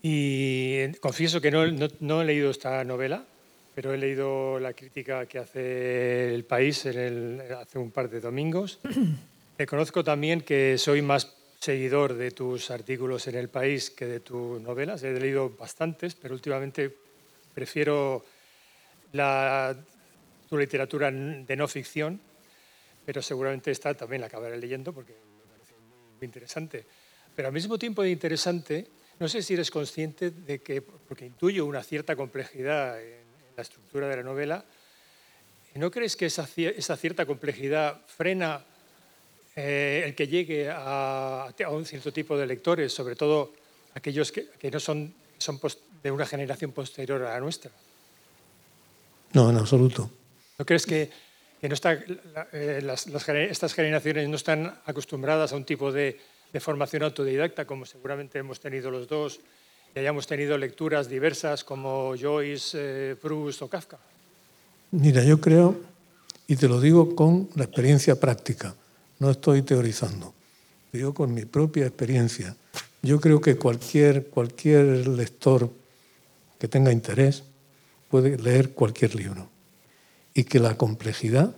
Y confieso que no, no, he leído esta novela, pero he leído la crítica que hace El País en el, hace un par de domingos. Reconozco también que soy más seguidor de tus artículos en El País que de tus novelas. He leído bastantes, pero últimamente prefiero tu literatura de no ficción, pero seguramente esta también la acabaré leyendo porque me parece muy interesante. Pero al mismo tiempo interesante, no sé si eres consciente de que, porque intuyo una cierta complejidad en, la estructura de la novela, ¿no crees que esa cierta complejidad frena eh, el que llegue a, a, un cierto tipo de lectores, sobre todo aquellos que, que no son, son de una generación posterior a la nuestra? No, en absoluto. ¿No crees que, que no está, eh, las, estas generaciones no están acostumbradas a un tipo de, de, formación autodidacta como seguramente hemos tenido los dos y hayamos tenido lecturas diversas como Joyce, eh, Proust o Kafka? Mira, yo creo, y te lo digo con la experiencia práctica, no estoy teorizando, digo con mi propia experiencia. Yo creo que cualquier, cualquier lector que tenga interés puede leer cualquier libro y que la complejidad,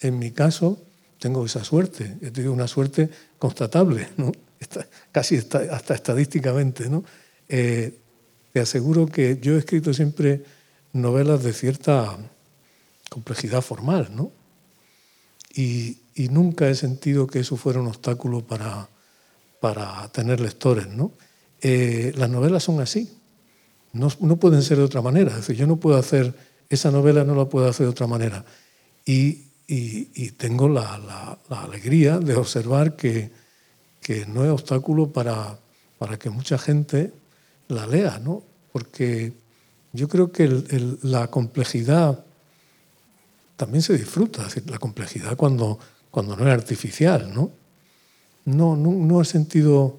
en mi caso, tengo esa suerte, he tenido una suerte constatable, ¿no? casi hasta estadísticamente. ¿no? Eh, te aseguro que yo he escrito siempre novelas de cierta complejidad formal, ¿no? Y, nunca he sentido que eso fuera un obstáculo para, para tener lectores, ¿no? Eh, las novelas son así, no, no, pueden ser de otra manera. Es decir, yo no puedo hacer esa novela no la puedo hacer de otra manera. Y, tengo la, alegría de observar que, no es obstáculo para, para, que mucha gente la lea, ¿no? porque yo creo que la complejidad también se disfruta, la complejidad cuando, cuando no es artificial. ¿no? No, no, no he sentido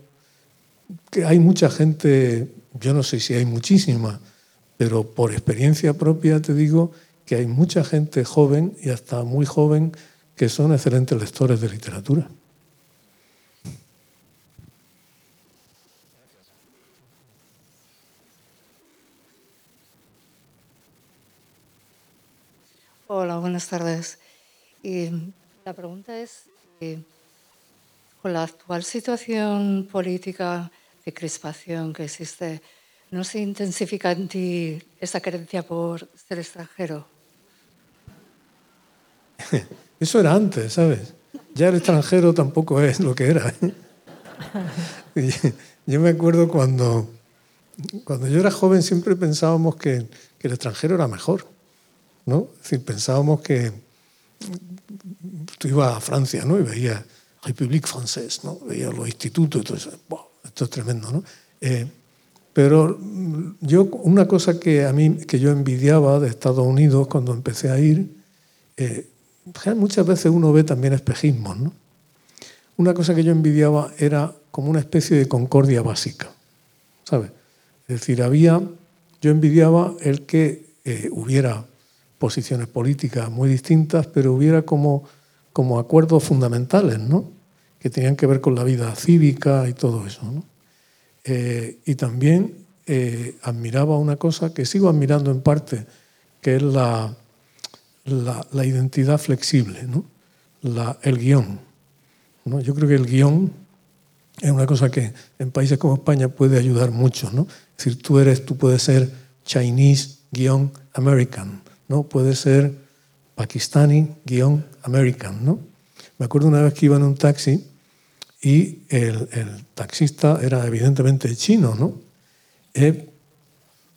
que hay mucha gente, yo no sé si hay muchísima, pero por experiencia propia te digo que hay mucha gente joven y hasta muy joven que son excelentes lectores de literatura. Hola, buenas tardes. La pregunta es, eh, con la actual situación política de crispación que existe, ¿No se intensifica en ti esa creencia por ser extranjero? Eso era antes, ¿sabes? Ya el extranjero tampoco es lo que era. Yo me acuerdo cuando, cuando yo era joven siempre pensábamos que, que el extranjero era mejor. ¿no? Es decir, pensábamos que tú ibas a Francia ¿no? y veías République Française, ¿no? veías los institutos todo eso. esto es tremendo. ¿no? Eh, pero yo, una cosa que a mí, que yo envidiaba de Estados Unidos cuando empecé a ir, eh, muchas veces uno ve también espejismos, ¿no? Una cosa que yo envidiaba era como una especie de concordia básica, ¿sabes? Es decir, había, yo envidiaba el que eh, hubiera posiciones políticas muy distintas, pero hubiera como, como acuerdos fundamentales, ¿no? Que tenían que ver con la vida cívica y todo eso, ¿no? Eh, y también eh, admiraba una cosa que sigo admirando en parte, que es la, la, identidad flexible, ¿no? la, el guion. ¿no? Yo creo que el guion es una cosa que en países como España puede ayudar mucho. ¿no? Es decir, tú, eres, tú puedes ser Chinese-American, ¿no? puedes ser Pakistani-American. ¿no? Me acuerdo una vez que iba en un taxi y el, taxista era evidentemente chino, ¿no? Eh,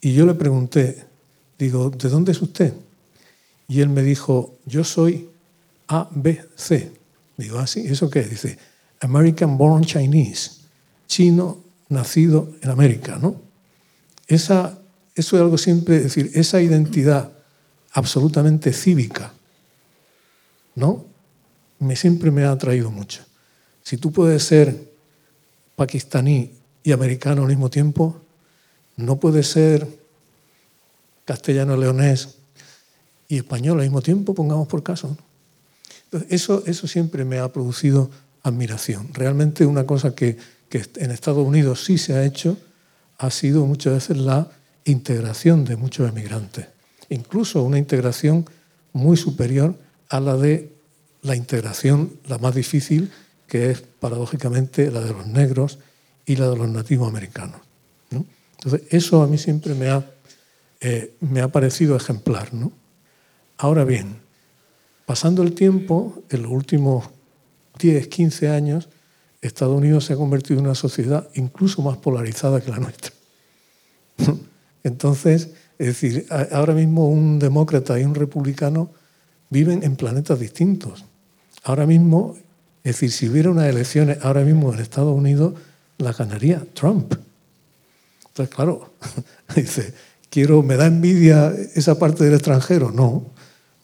y yo le pregunté, Digo, ¿de dónde es usted? Y él me dijo, yo soy ABC. Digo, ¿ah, sí? ¿Eso qué? Dice, American Born Chinese, chino nacido en América, ¿no? Esa, eso es algo siempre, es decir, esa identidad absolutamente cívica, ¿no? Me, siempre me ha atraído mucho. Si tú puedes ser pakistaní y americano al mismo tiempo, no puedes ser castellano-leonés y español al mismo tiempo, pongamos por caso. eso, eso siempre me ha producido admiración. Realmente una cosa que, que en Estados Unidos sí se ha hecho ha sido muchas veces la integración de muchos emigrantes, incluso una integración muy superior a la de la integración, la más difícil, que es paradójicamente la de los negros y la de los nativos americanos. Entonces, eso a mí siempre me ha, eh, me ha parecido ejemplar. Ahora bien, pasando el tiempo, en los últimos 10, 15 años, Estados Unidos se ha convertido en una sociedad incluso más polarizada que la nuestra. Entonces, es decir, ahora mismo un demócrata y un republicano viven en planetas distintos. Ahora mismo, es decir, si hubiera unas elecciones ahora mismo en Estados Unidos, las ganaría Trump. Entonces, claro, dice, quiero, ¿me da envidia esa parte del extranjero? No,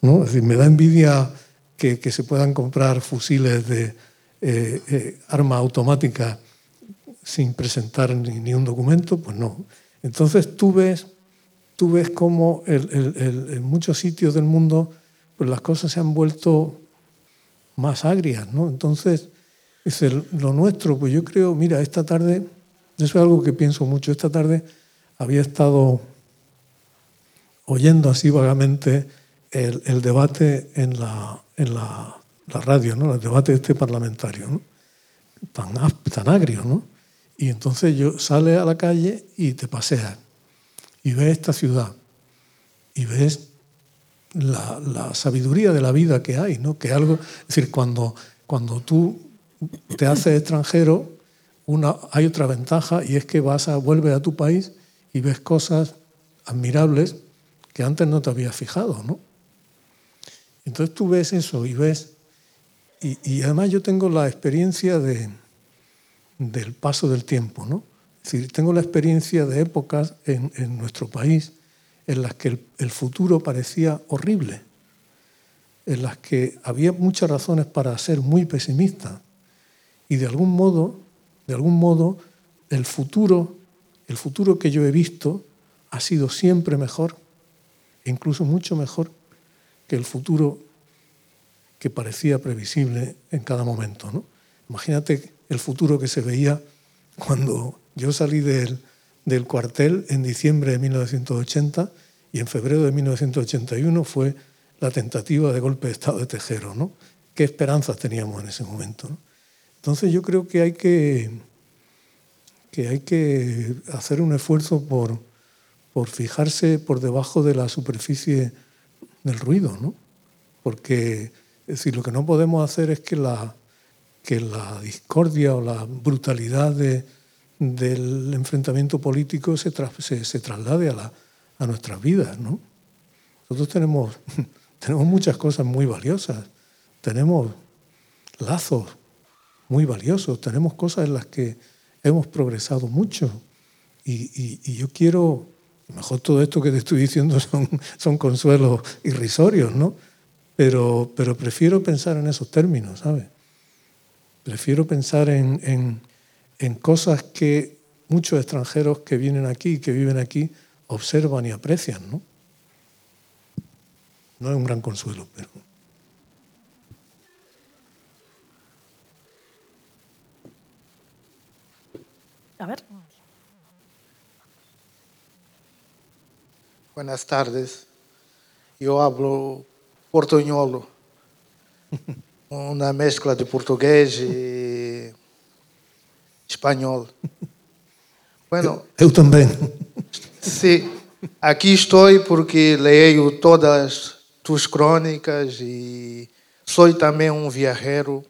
¿no? Es decir, ¿me da envidia que, que se puedan comprar fusiles de eh, eh, arma automática sin presentar ni, ni, un documento? Pues no. Entonces tú ves, tú ves cómo en muchos sitios del mundo pues las cosas se han vuelto más agrias, ¿no? Entonces, es lo nuestro, pues yo creo, mira, esta tarde, eso es algo que pienso mucho, esta tarde había estado oyendo así vagamente el, debate en la, radio, ¿no? el debate este parlamentario, tan, tan agrio, ¿no? Y entonces yo sale a la calle y te paseas y ves esta ciudad y ves la, la, sabiduría de la vida que hay, ¿no? Que algo, es decir, cuando, cuando tú te haces extranjero, una, hay otra ventaja y es que vas a, vuelves a tu país y ves cosas admirables que antes no te habías fijado, ¿no? Entonces tú ves eso y ves, y, y además yo tengo la experiencia de, del paso del tiempo, ¿no? Tengo la experiencia de épocas en, nuestro país en las que el, el, futuro parecía horrible, en las que había muchas razones para ser muy pesimista y de algún modo, de algún modo, el futuro, el futuro que yo he visto ha sido siempre mejor, incluso mucho mejor que el futuro que parecía previsible en cada momento. ¿no? Imagínate el futuro que se veía cuando yo salí del, del cuartel en diciembre de 1980 y en febrero de 1981 fue la tentativa de golpe de Estado de Tejero. ¿no? ¿Qué esperanzas teníamos en ese momento? ¿no? Entonces yo creo que hay que, que, hay que hacer un esfuerzo por, por fijarse por debajo de la superficie del ruido, ¿no? Porque es decir, lo que no podemos hacer es que la, que la discordia o la brutalidad de, del enfrentamiento político se, tra se, se traslade a, la, a, nuestras vidas. ¿no? Nosotros tenemos, tenemos muchas cosas muy valiosas, tenemos lazos muy valiosos, tenemos cosas en las que hemos progresado mucho y, y, y yo quiero, mejor todo esto que te estoy diciendo son, son consuelos irrisorios, ¿no? Pero, pero prefiero pensar en esos términos, ¿sabes? Prefiero pensar en, en, en cosas que muchos extranjeros que vienen aquí, que viven aquí, observan y aprecian, ¿no? No es un gran consuelo, pero... A ver. Buenas tardes. Yo hablo portuñolo. una mezcla de portugués y español. Bueno, eu, eu também. Sí, aquí estoy porque leio todas tus crónicas y soy también un viajero.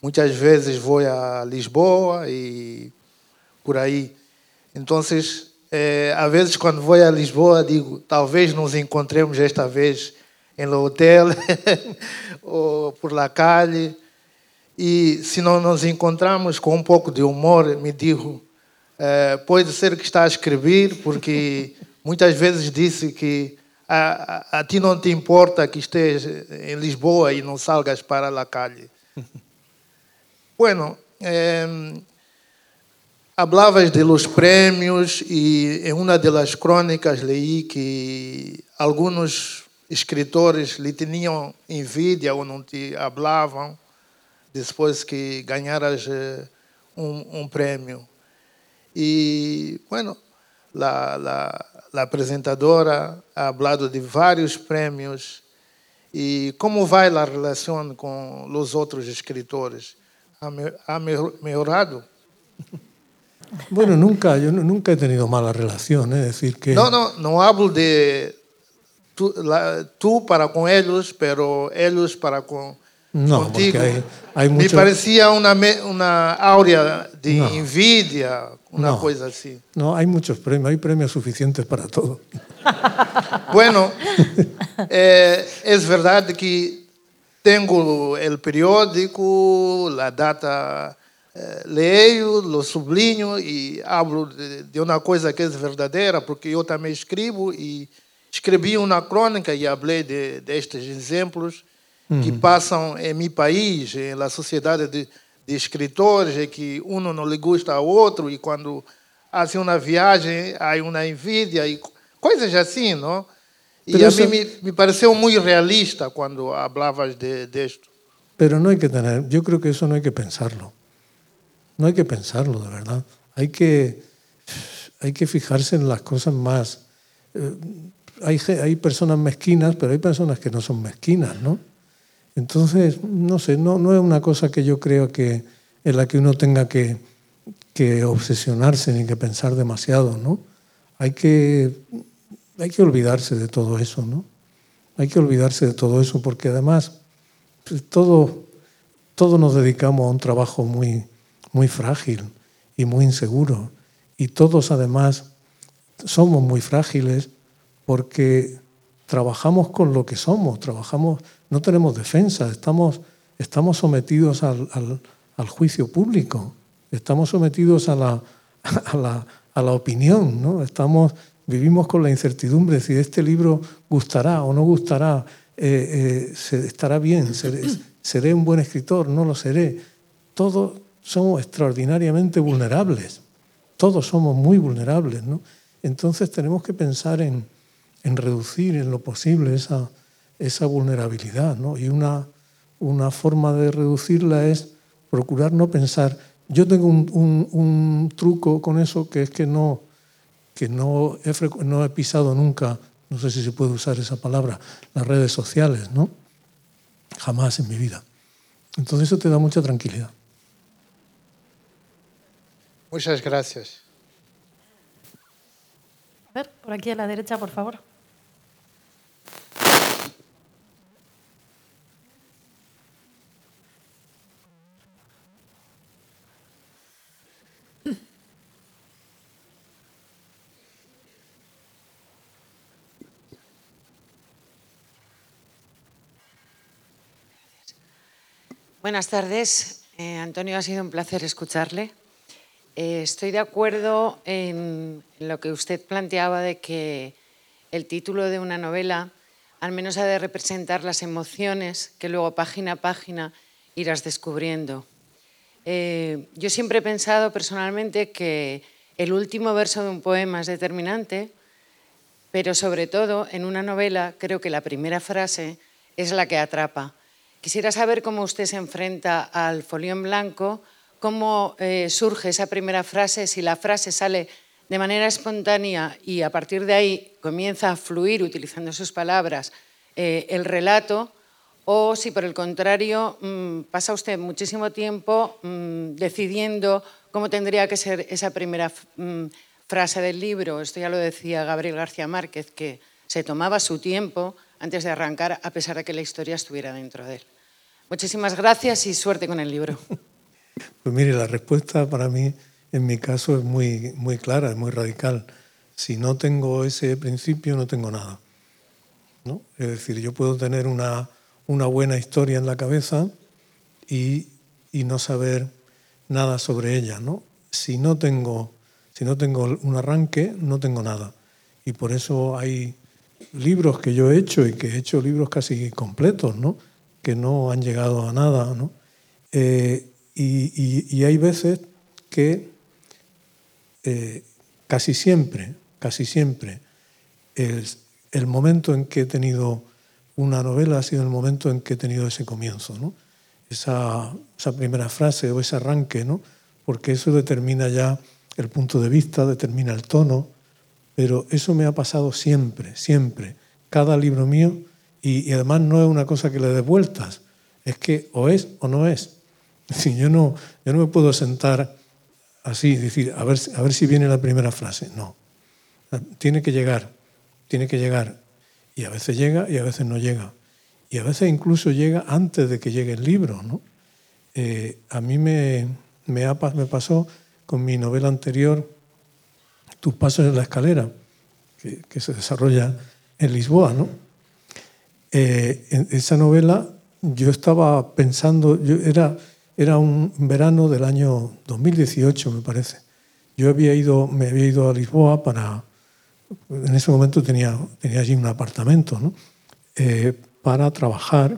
Muchas veces voy a Lisboa y por ahí. Entonces, é, às vezes, quando vou a Lisboa, digo: talvez nos encontremos esta vez em hotel ou por la calle. E se não nos encontramos com um pouco de humor, me digo: é, pode ser que está a escrever, porque muitas vezes disse que a, a, a ti não te importa que estejas em Lisboa e não salgas para a calle. bueno, eh, hablabas de los premios e em uma das crónicas leí que alguns escritores lhe tinham envidia ou não te hablavam depois que ganharas um, um prêmio. E, bueno, la apresentadora ha hablado de vários prêmios. E como vai a relação com os outros escritores? ¿Ha mejorado? Bueno, nunca, yo nunca he tenido mala relación, es decir que... No, no, no hablo de tú, la, tú para con ellos, pero ellos para con no, contigo. Hay, hay mucho... Me parecía una, una aurea de no. envidia, una no, cosa así. No, hay muchos premios, hay premios suficientes para todo. bueno, eh, es verdad que tengo el periódico, la data, eh, leio, lo sublinho e hablo de, de, uma coisa que é verdadeira, porque eu também escrevo e escrevi uma crônica e falei de, destes exemplos uhum. que passam em meu país, na sociedade de, de escritores, que um não lhe gusta ao outro e quando fazem uma viagem há uma envidia e coisas assim, não? E Pero a eso... mí me, me, pareceu muito realista quando hablavas de, de esto. Pero no hay que tener, yo creo que eso no hay que pensarlo. No hay que pensarlo, de verdad. Hay que, hay que fijarse en las cosas más. Eh, hay, hay personas mezquinas, pero hay personas que no son mezquinas, ¿no? Entonces, no sé, no, no es una cosa que yo creo que en la que uno tenga que, que obsesionarse ni que pensar demasiado, ¿no? Hay que, hay que olvidarse de todo eso, ¿no? Hay que olvidarse de todo eso porque además pues, todo, todos nos dedicamos a un trabajo muy, muy frágil y muy inseguro. Y todos además somos muy frágiles porque trabajamos con lo que somos, trabajamos, no tenemos defensa, estamos, estamos sometidos al, al, juicio público, estamos sometidos a la, a la, a la opinión, ¿no? estamos, vivimos con la incertidumbre si este libro gustará o no gustará, eh, eh, estará bien, seré, seré un buen escritor, no lo seré. Todo, somos extraordinariamente vulnerables. Todos somos muy vulnerables, ¿no? Entonces tenemos que pensar en, en reducir en lo posible esa, esa vulnerabilidad, ¿no? Y una, una forma de reducirla es procurar no pensar. Yo tengo un, un, un truco con eso que es que no, que no he, no he pisado nunca, no sé si se puede usar esa palabra, las redes sociales, ¿no? Jamás en mi vida. Entonces eso te da mucha tranquilidad. Muchas gracias. A ver, por aquí a la derecha, por favor. Buenas tardes. Eh, Antonio, ha sido un placer escucharle. Eh, estoy de acuerdo en, lo que usted planteaba de que el título de una novela al menos ha de representar las emociones que luego página a página irás descubriendo. Eh, yo siempre he pensado personalmente que el último verso de un poema es determinante, pero sobre todo en una novela creo que la primera frase es la que atrapa. Quisiera saber cómo usted se enfrenta al folio en blanco cómo eh, surge esa primera frase, si la frase sale de manera espontánea y a partir de ahí comienza a fluir utilizando sus palabras eh, el relato, o si por el contrario mm, pasa usted muchísimo tiempo mm, decidiendo cómo tendría que ser esa primera mm, frase del libro. Esto ya lo decía Gabriel García Márquez, que se tomaba su tiempo antes de arrancar a pesar de que la historia estuviera dentro de él. Muchísimas gracias y suerte con el libro. Pues mire, la respuesta para mí, en mi caso, es muy, muy clara, es muy radical. si no tengo ese principio, no tengo nada. ¿no? Es decir, yo puedo tener una, una buena historia en la cabeza y, y, no saber nada sobre ella. ¿no? Si, no tengo, si no tengo un arranque, no tengo nada. Y por eso hay libros que yo he hecho y que he hecho libros casi completos, ¿no? Que no han llegado a nada. ¿no? Eh, y, hay veces que eh, casi siempre, casi siempre, el, el, momento en que he tenido una novela ha sido el momento en que he tenido ese comienzo, ¿no? esa, esa primera frase o ese arranque, ¿no? porque eso determina ya el punto de vista, determina el tono, pero eso me ha pasado siempre, siempre, cada libro mío, y, y además no es una cosa que le dé vueltas, es que o es o no es. Si yo no, yo no me puedo sentar así, decir, a ver, a ver si viene la primera frase. No. Tiene que llegar, tiene que llegar. Y a veces llega y a veces no llega. Y a veces incluso llega antes de que llegue el libro. ¿no? Eh, a mí me, me, me, pasó con mi novela anterior, Tus pasos en la escalera, que, que se desarrolla en Lisboa. ¿no? Eh, en esa novela yo estaba pensando, yo era era un verano del año 2018, me parece. Yo había ido, me había ido a Lisboa para, en ese momento tenía, tenía allí un apartamento, ¿no? eh, para trabajar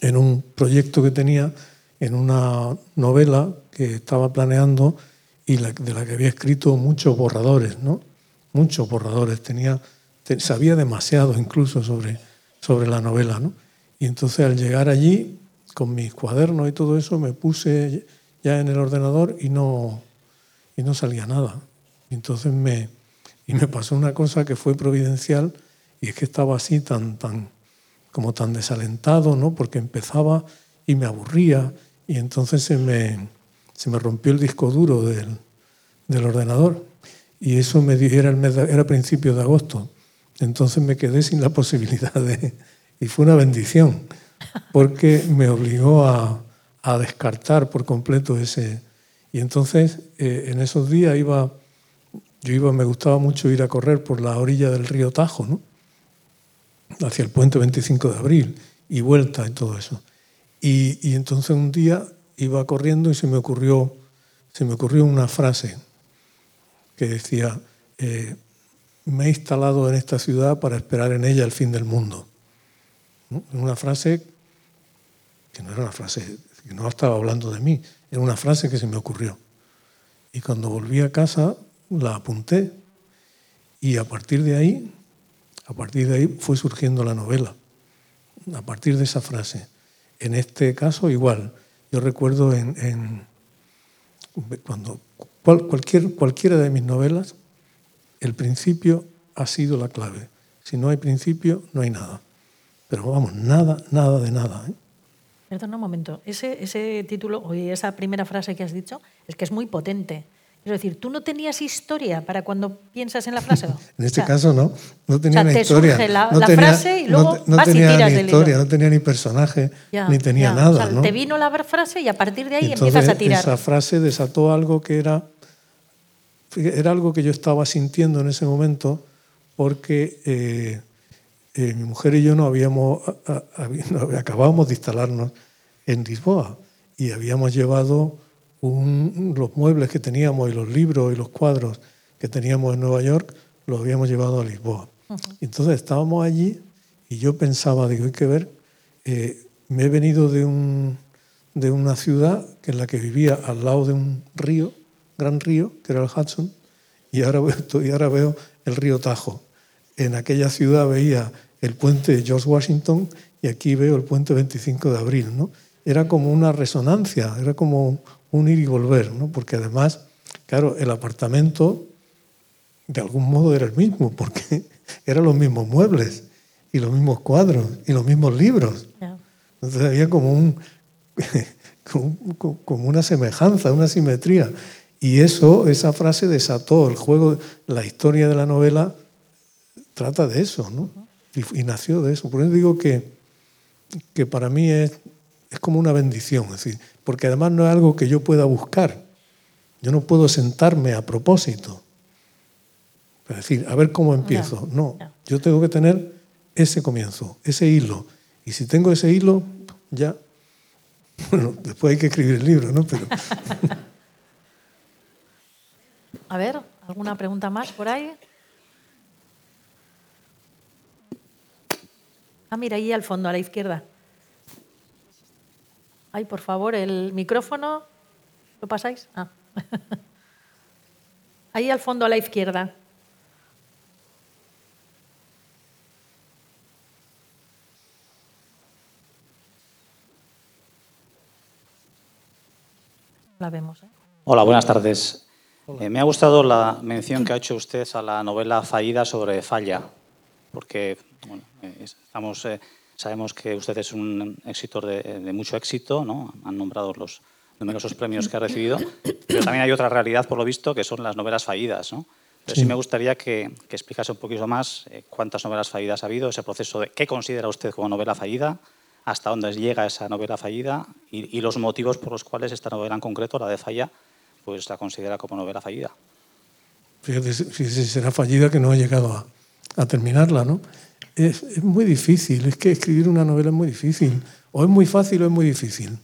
en un proyecto que tenía, en una novela que estaba planeando y la, de la que había escrito muchos borradores, ¿no? Muchos borradores. Tenía, sabía demasiado incluso sobre, sobre la novela, ¿no? Y entonces al llegar allí con mis cuadernos y todo eso, me puse ya en el ordenador y no, y no salía nada. Y entonces me, y me pasó una cosa que fue providencial y es que estaba así tan, tan, como tan desalentado, ¿no? porque empezaba y me aburría y entonces se me, se me rompió el disco duro del, del ordenador y eso me era, el mes era principio de agosto. Entonces me quedé sin la posibilidad de... Y fue una bendición porque me obligó a, a descartar por completo ese... Y entonces, eh, en esos días iba, yo iba, me gustaba mucho ir a correr por la orilla del río Tajo, ¿no? hacia el puente 25 de abril, y vuelta y todo eso. Y, y, entonces un día iba corriendo y se me ocurrió, se me ocurrió una frase que decía, eh, me he instalado en esta ciudad para esperar en ella el fin del mundo. Una frase que no era una frase, que no estaba hablando de mí, era una frase que se me ocurrió. Y cuando volví a casa la apunté y a partir de ahí, a partir de ahí fue surgiendo la novela, a partir de esa frase. En este caso igual, yo recuerdo en, cuando cual, cualquier, cualquiera de mis novelas, el principio ha sido la clave. Si no hay principio, no hay nada. Pero vamos, nada, nada de nada. ¿eh? Perdona un momento, ese, ese título o esa primera frase que has dicho es que es muy potente. Es decir, ¿tú no tenías historia para cuando piensas en la frase? en este o sea, caso no, no tenía o sea, ni te historia. Surge la, no la tenía, frase y luego no, no vas tenía y tiras ni del historia, hilo. no tenía ni personaje, Ya, ni tenía ya. nada. O sea, ¿no? Te vino la frase y a partir de ahí Entonces, empiezas a tirar. Esa frase desató algo que era, era algo que yo estaba sintiendo en ese momento porque eh, eh, mi mujer y yo no habíamos, a, acabábamos de instalarnos en Lisboa y habíamos llevado un, los muebles que teníamos y los libros y los cuadros que teníamos en Nueva York, los habíamos llevado a Lisboa. Uh -huh. Entonces estábamos allí y yo pensaba, digo, hay que ver, eh, me he venido de, un, de una ciudad que en la que vivía al lado de un río, gran río, que era el Hudson, y ahora veo, y ahora veo el río Tajo. En aquella ciudad veía el puente de George Washington y aquí veo el puente 25 de abril, ¿no? Era como una resonancia, era como un ir y volver, ¿no? Porque además, claro, el apartamento de algún modo era el mismo, porque eran los mismos muebles y los mismos cuadros y los mismos libros. Entonces había como, un, como una semejanza, una simetría. Y eso, esa frase desató el juego, la historia de la novela trata de eso, ¿no? Y, y nació de eso. Por eso digo que, que para mí es, es como una bendición, es decir, porque además no es algo que yo pueda buscar. Yo no puedo sentarme a propósito Es decir, a ver cómo empiezo. No, yo tengo que tener ese comienzo, ese hilo. Y si tengo ese hilo, ya. Bueno, después hay que escribir el libro, ¿no? Pero. a ver, ¿alguna pregunta más por ahí? Ah, mira, ahí al fondo, a la izquierda. Ay, por favor, el micrófono. ¿Lo pasáis? Ah. Ahí al fondo, a la izquierda. La vemos. ¿eh? Hola, buenas tardes. Eh, me ha gustado la mención que ha hecho usted a la novela Fallida sobre Falla, porque bueno, eh, estamos, sabemos que usted es un éxito de, mucho éxito, ¿no? Han nombrado los numerosos premios que ha recibido, pero también hay otra realidad, por lo visto, que son las novelas fallidas. ¿no? sí. me gustaría que, que, explicase un poquito más cuántas novelas fallidas ha habido, ese proceso de qué considera usted como novela fallida, hasta dónde llega esa novela fallida y, y, los motivos por los cuales esta novela en concreto, la de Falla, pues la considera como novela fallida. Fíjate, si será fallida que no ha llegado a, a terminarla, ¿no? Es, es, muy difícil, es que escribir una novela es muy difícil. O es muy fácil o es muy difícil.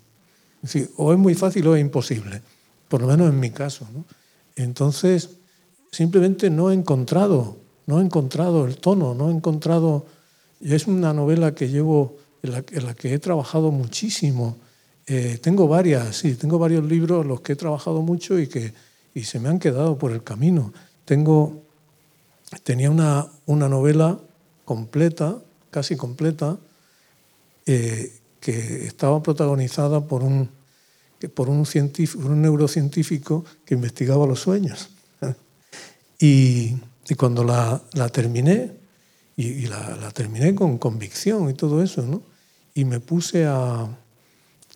Es decir, o es muy fácil o es imposible, por lo menos en mi caso. ¿no? Entonces, simplemente no he encontrado, no he encontrado el tono, no he encontrado... Es una novela que llevo en la, en la que he trabajado muchísimo. Eh, tengo varias, sí, tengo varios libros los que he trabajado mucho y que y se me han quedado por el camino. Tengo, tenía una, una novela completa, casi completa, eh, que estaba protagonizada por un, por un, científico, un neurocientífico que investigaba los sueños. Y, y cuando la, la terminé, y, y la, la, terminé con convicción y todo eso, ¿no? y me puse a,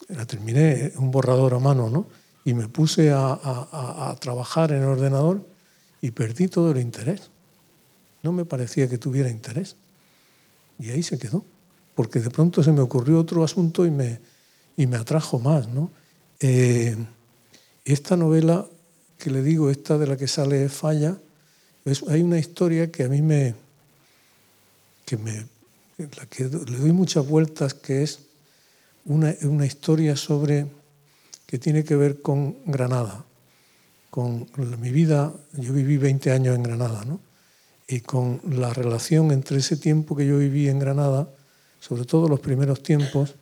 la terminé un borrador a mano, ¿no? Y me puse a, a, a, trabajar en el ordenador y perdí todo el interés. No me parecía que tuviera interés. Y ahí se quedó, porque de pronto se me ocurrió otro asunto y me, y me atrajo más, ¿no? Eh, esta novela que le digo, esta de la que sale Falla, es, hay una historia que a mí me, que me la que le doy muchas vueltas, que es una, una, historia sobre que tiene que ver con Granada, con mi vida, yo viví 20 años en Granada, ¿no? y con la relación entre ese tiempo que yo viví en Granada, sobre todo los primeros tiempos,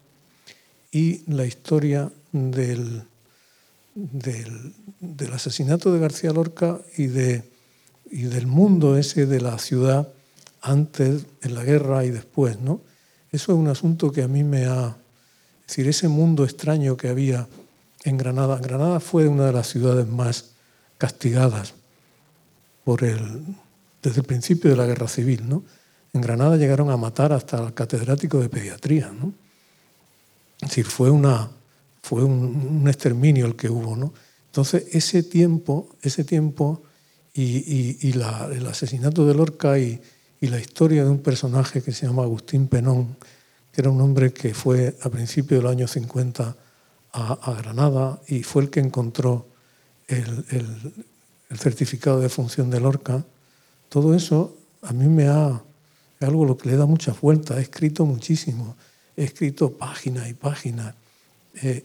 y la historia del, del, del asesinato de García Lorca y, de, y del mundo ese de la ciudad antes, en la guerra y después, ¿no? Eso es un asunto que a mí me ha... Es decir, ese mundo extraño que había en Granada. Granada fue una de las ciudades más castigadas por el, desde el principio de la guerra civil, ¿no? En Granada llegaron a matar hasta al catedrático de pediatría, ¿no? Es decir, fue, una, fue un, exterminio el que hubo, ¿no? Entonces, ese tiempo, ese tiempo y, y, y la, el asesinato de Lorca y, y la historia de un personaje que se llama Agustín Penón, que era un hombre que fue a principios del año 50 a, Granada y fue el que encontró el, el, certificado de función de Lorca. Todo eso a mí me ha, es algo lo que le da muchas vueltas. He escrito muchísimo, he escrito páginas y páginas eh,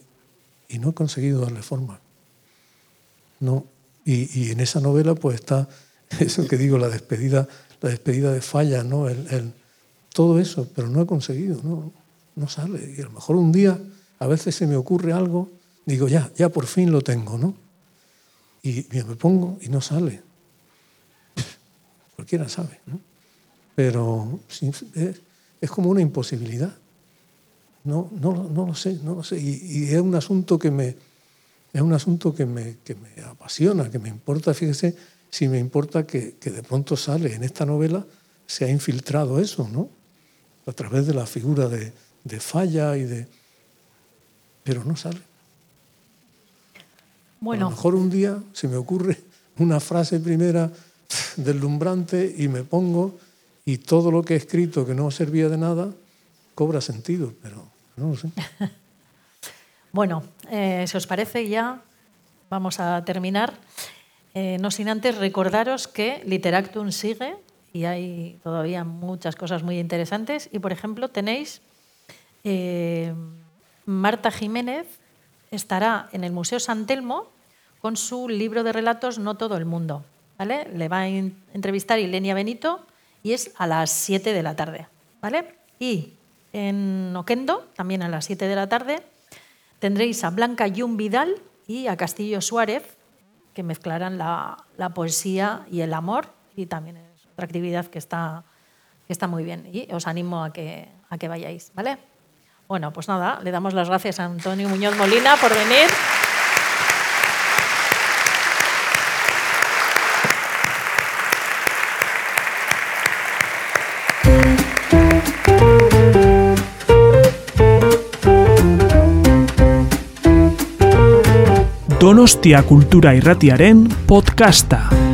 y no he conseguido darle forma. No. Y, y en esa novela pues está eso que digo, la despedida la despedida de Falla, ¿no? Todo eso, pero no he conseguido, no, no sale. Y a lo mejor un día, a veces se me ocurre algo, digo, ya, ya por fin lo tengo, ¿no? Y, me pongo y no sale. Cualquiera sabe, ¿no? Pero es, como una imposibilidad. No, no, no lo sé, no lo sé. Y, y, es un asunto que me, es un asunto que me, que me apasiona, que me importa, fíjese, si me importa que, que, de pronto sale en esta novela, se ha infiltrado eso, ¿no? A través de la figura de, de Falla y de... Pero no sale. Bueno. A lo mejor un día se me ocurre una frase primera deslumbrante y me pongo y todo lo que he escrito que no servía de nada cobra sentido, pero no lo sé. bueno, eh, si os parece ya vamos a terminar. eh, no sin antes recordaros que Literactum sigue y hay todavía muchas cosas muy interesantes. Y, por ejemplo, tenéis eh, Marta Jiménez, estará en el Museo San Telmo con su libro de relatos No todo el mundo. ¿vale? Le va a entrevistar Ilenia Benito y es a las 7 de la tarde. ¿vale? Y en Oquendo, también a las 7 de la tarde, tendréis a Blanca Yun Vidal y a Castillo Suárez, que mezclarán la, la poesía y el amor, y también actividad que está, que está muy bien. Y os animo a que, a que vayáis, ¿vale? Bueno, pues nada, le damos las gracias a Antonio Muñoz Molina por venir. Donostia Kultura Irratiaren podcasta.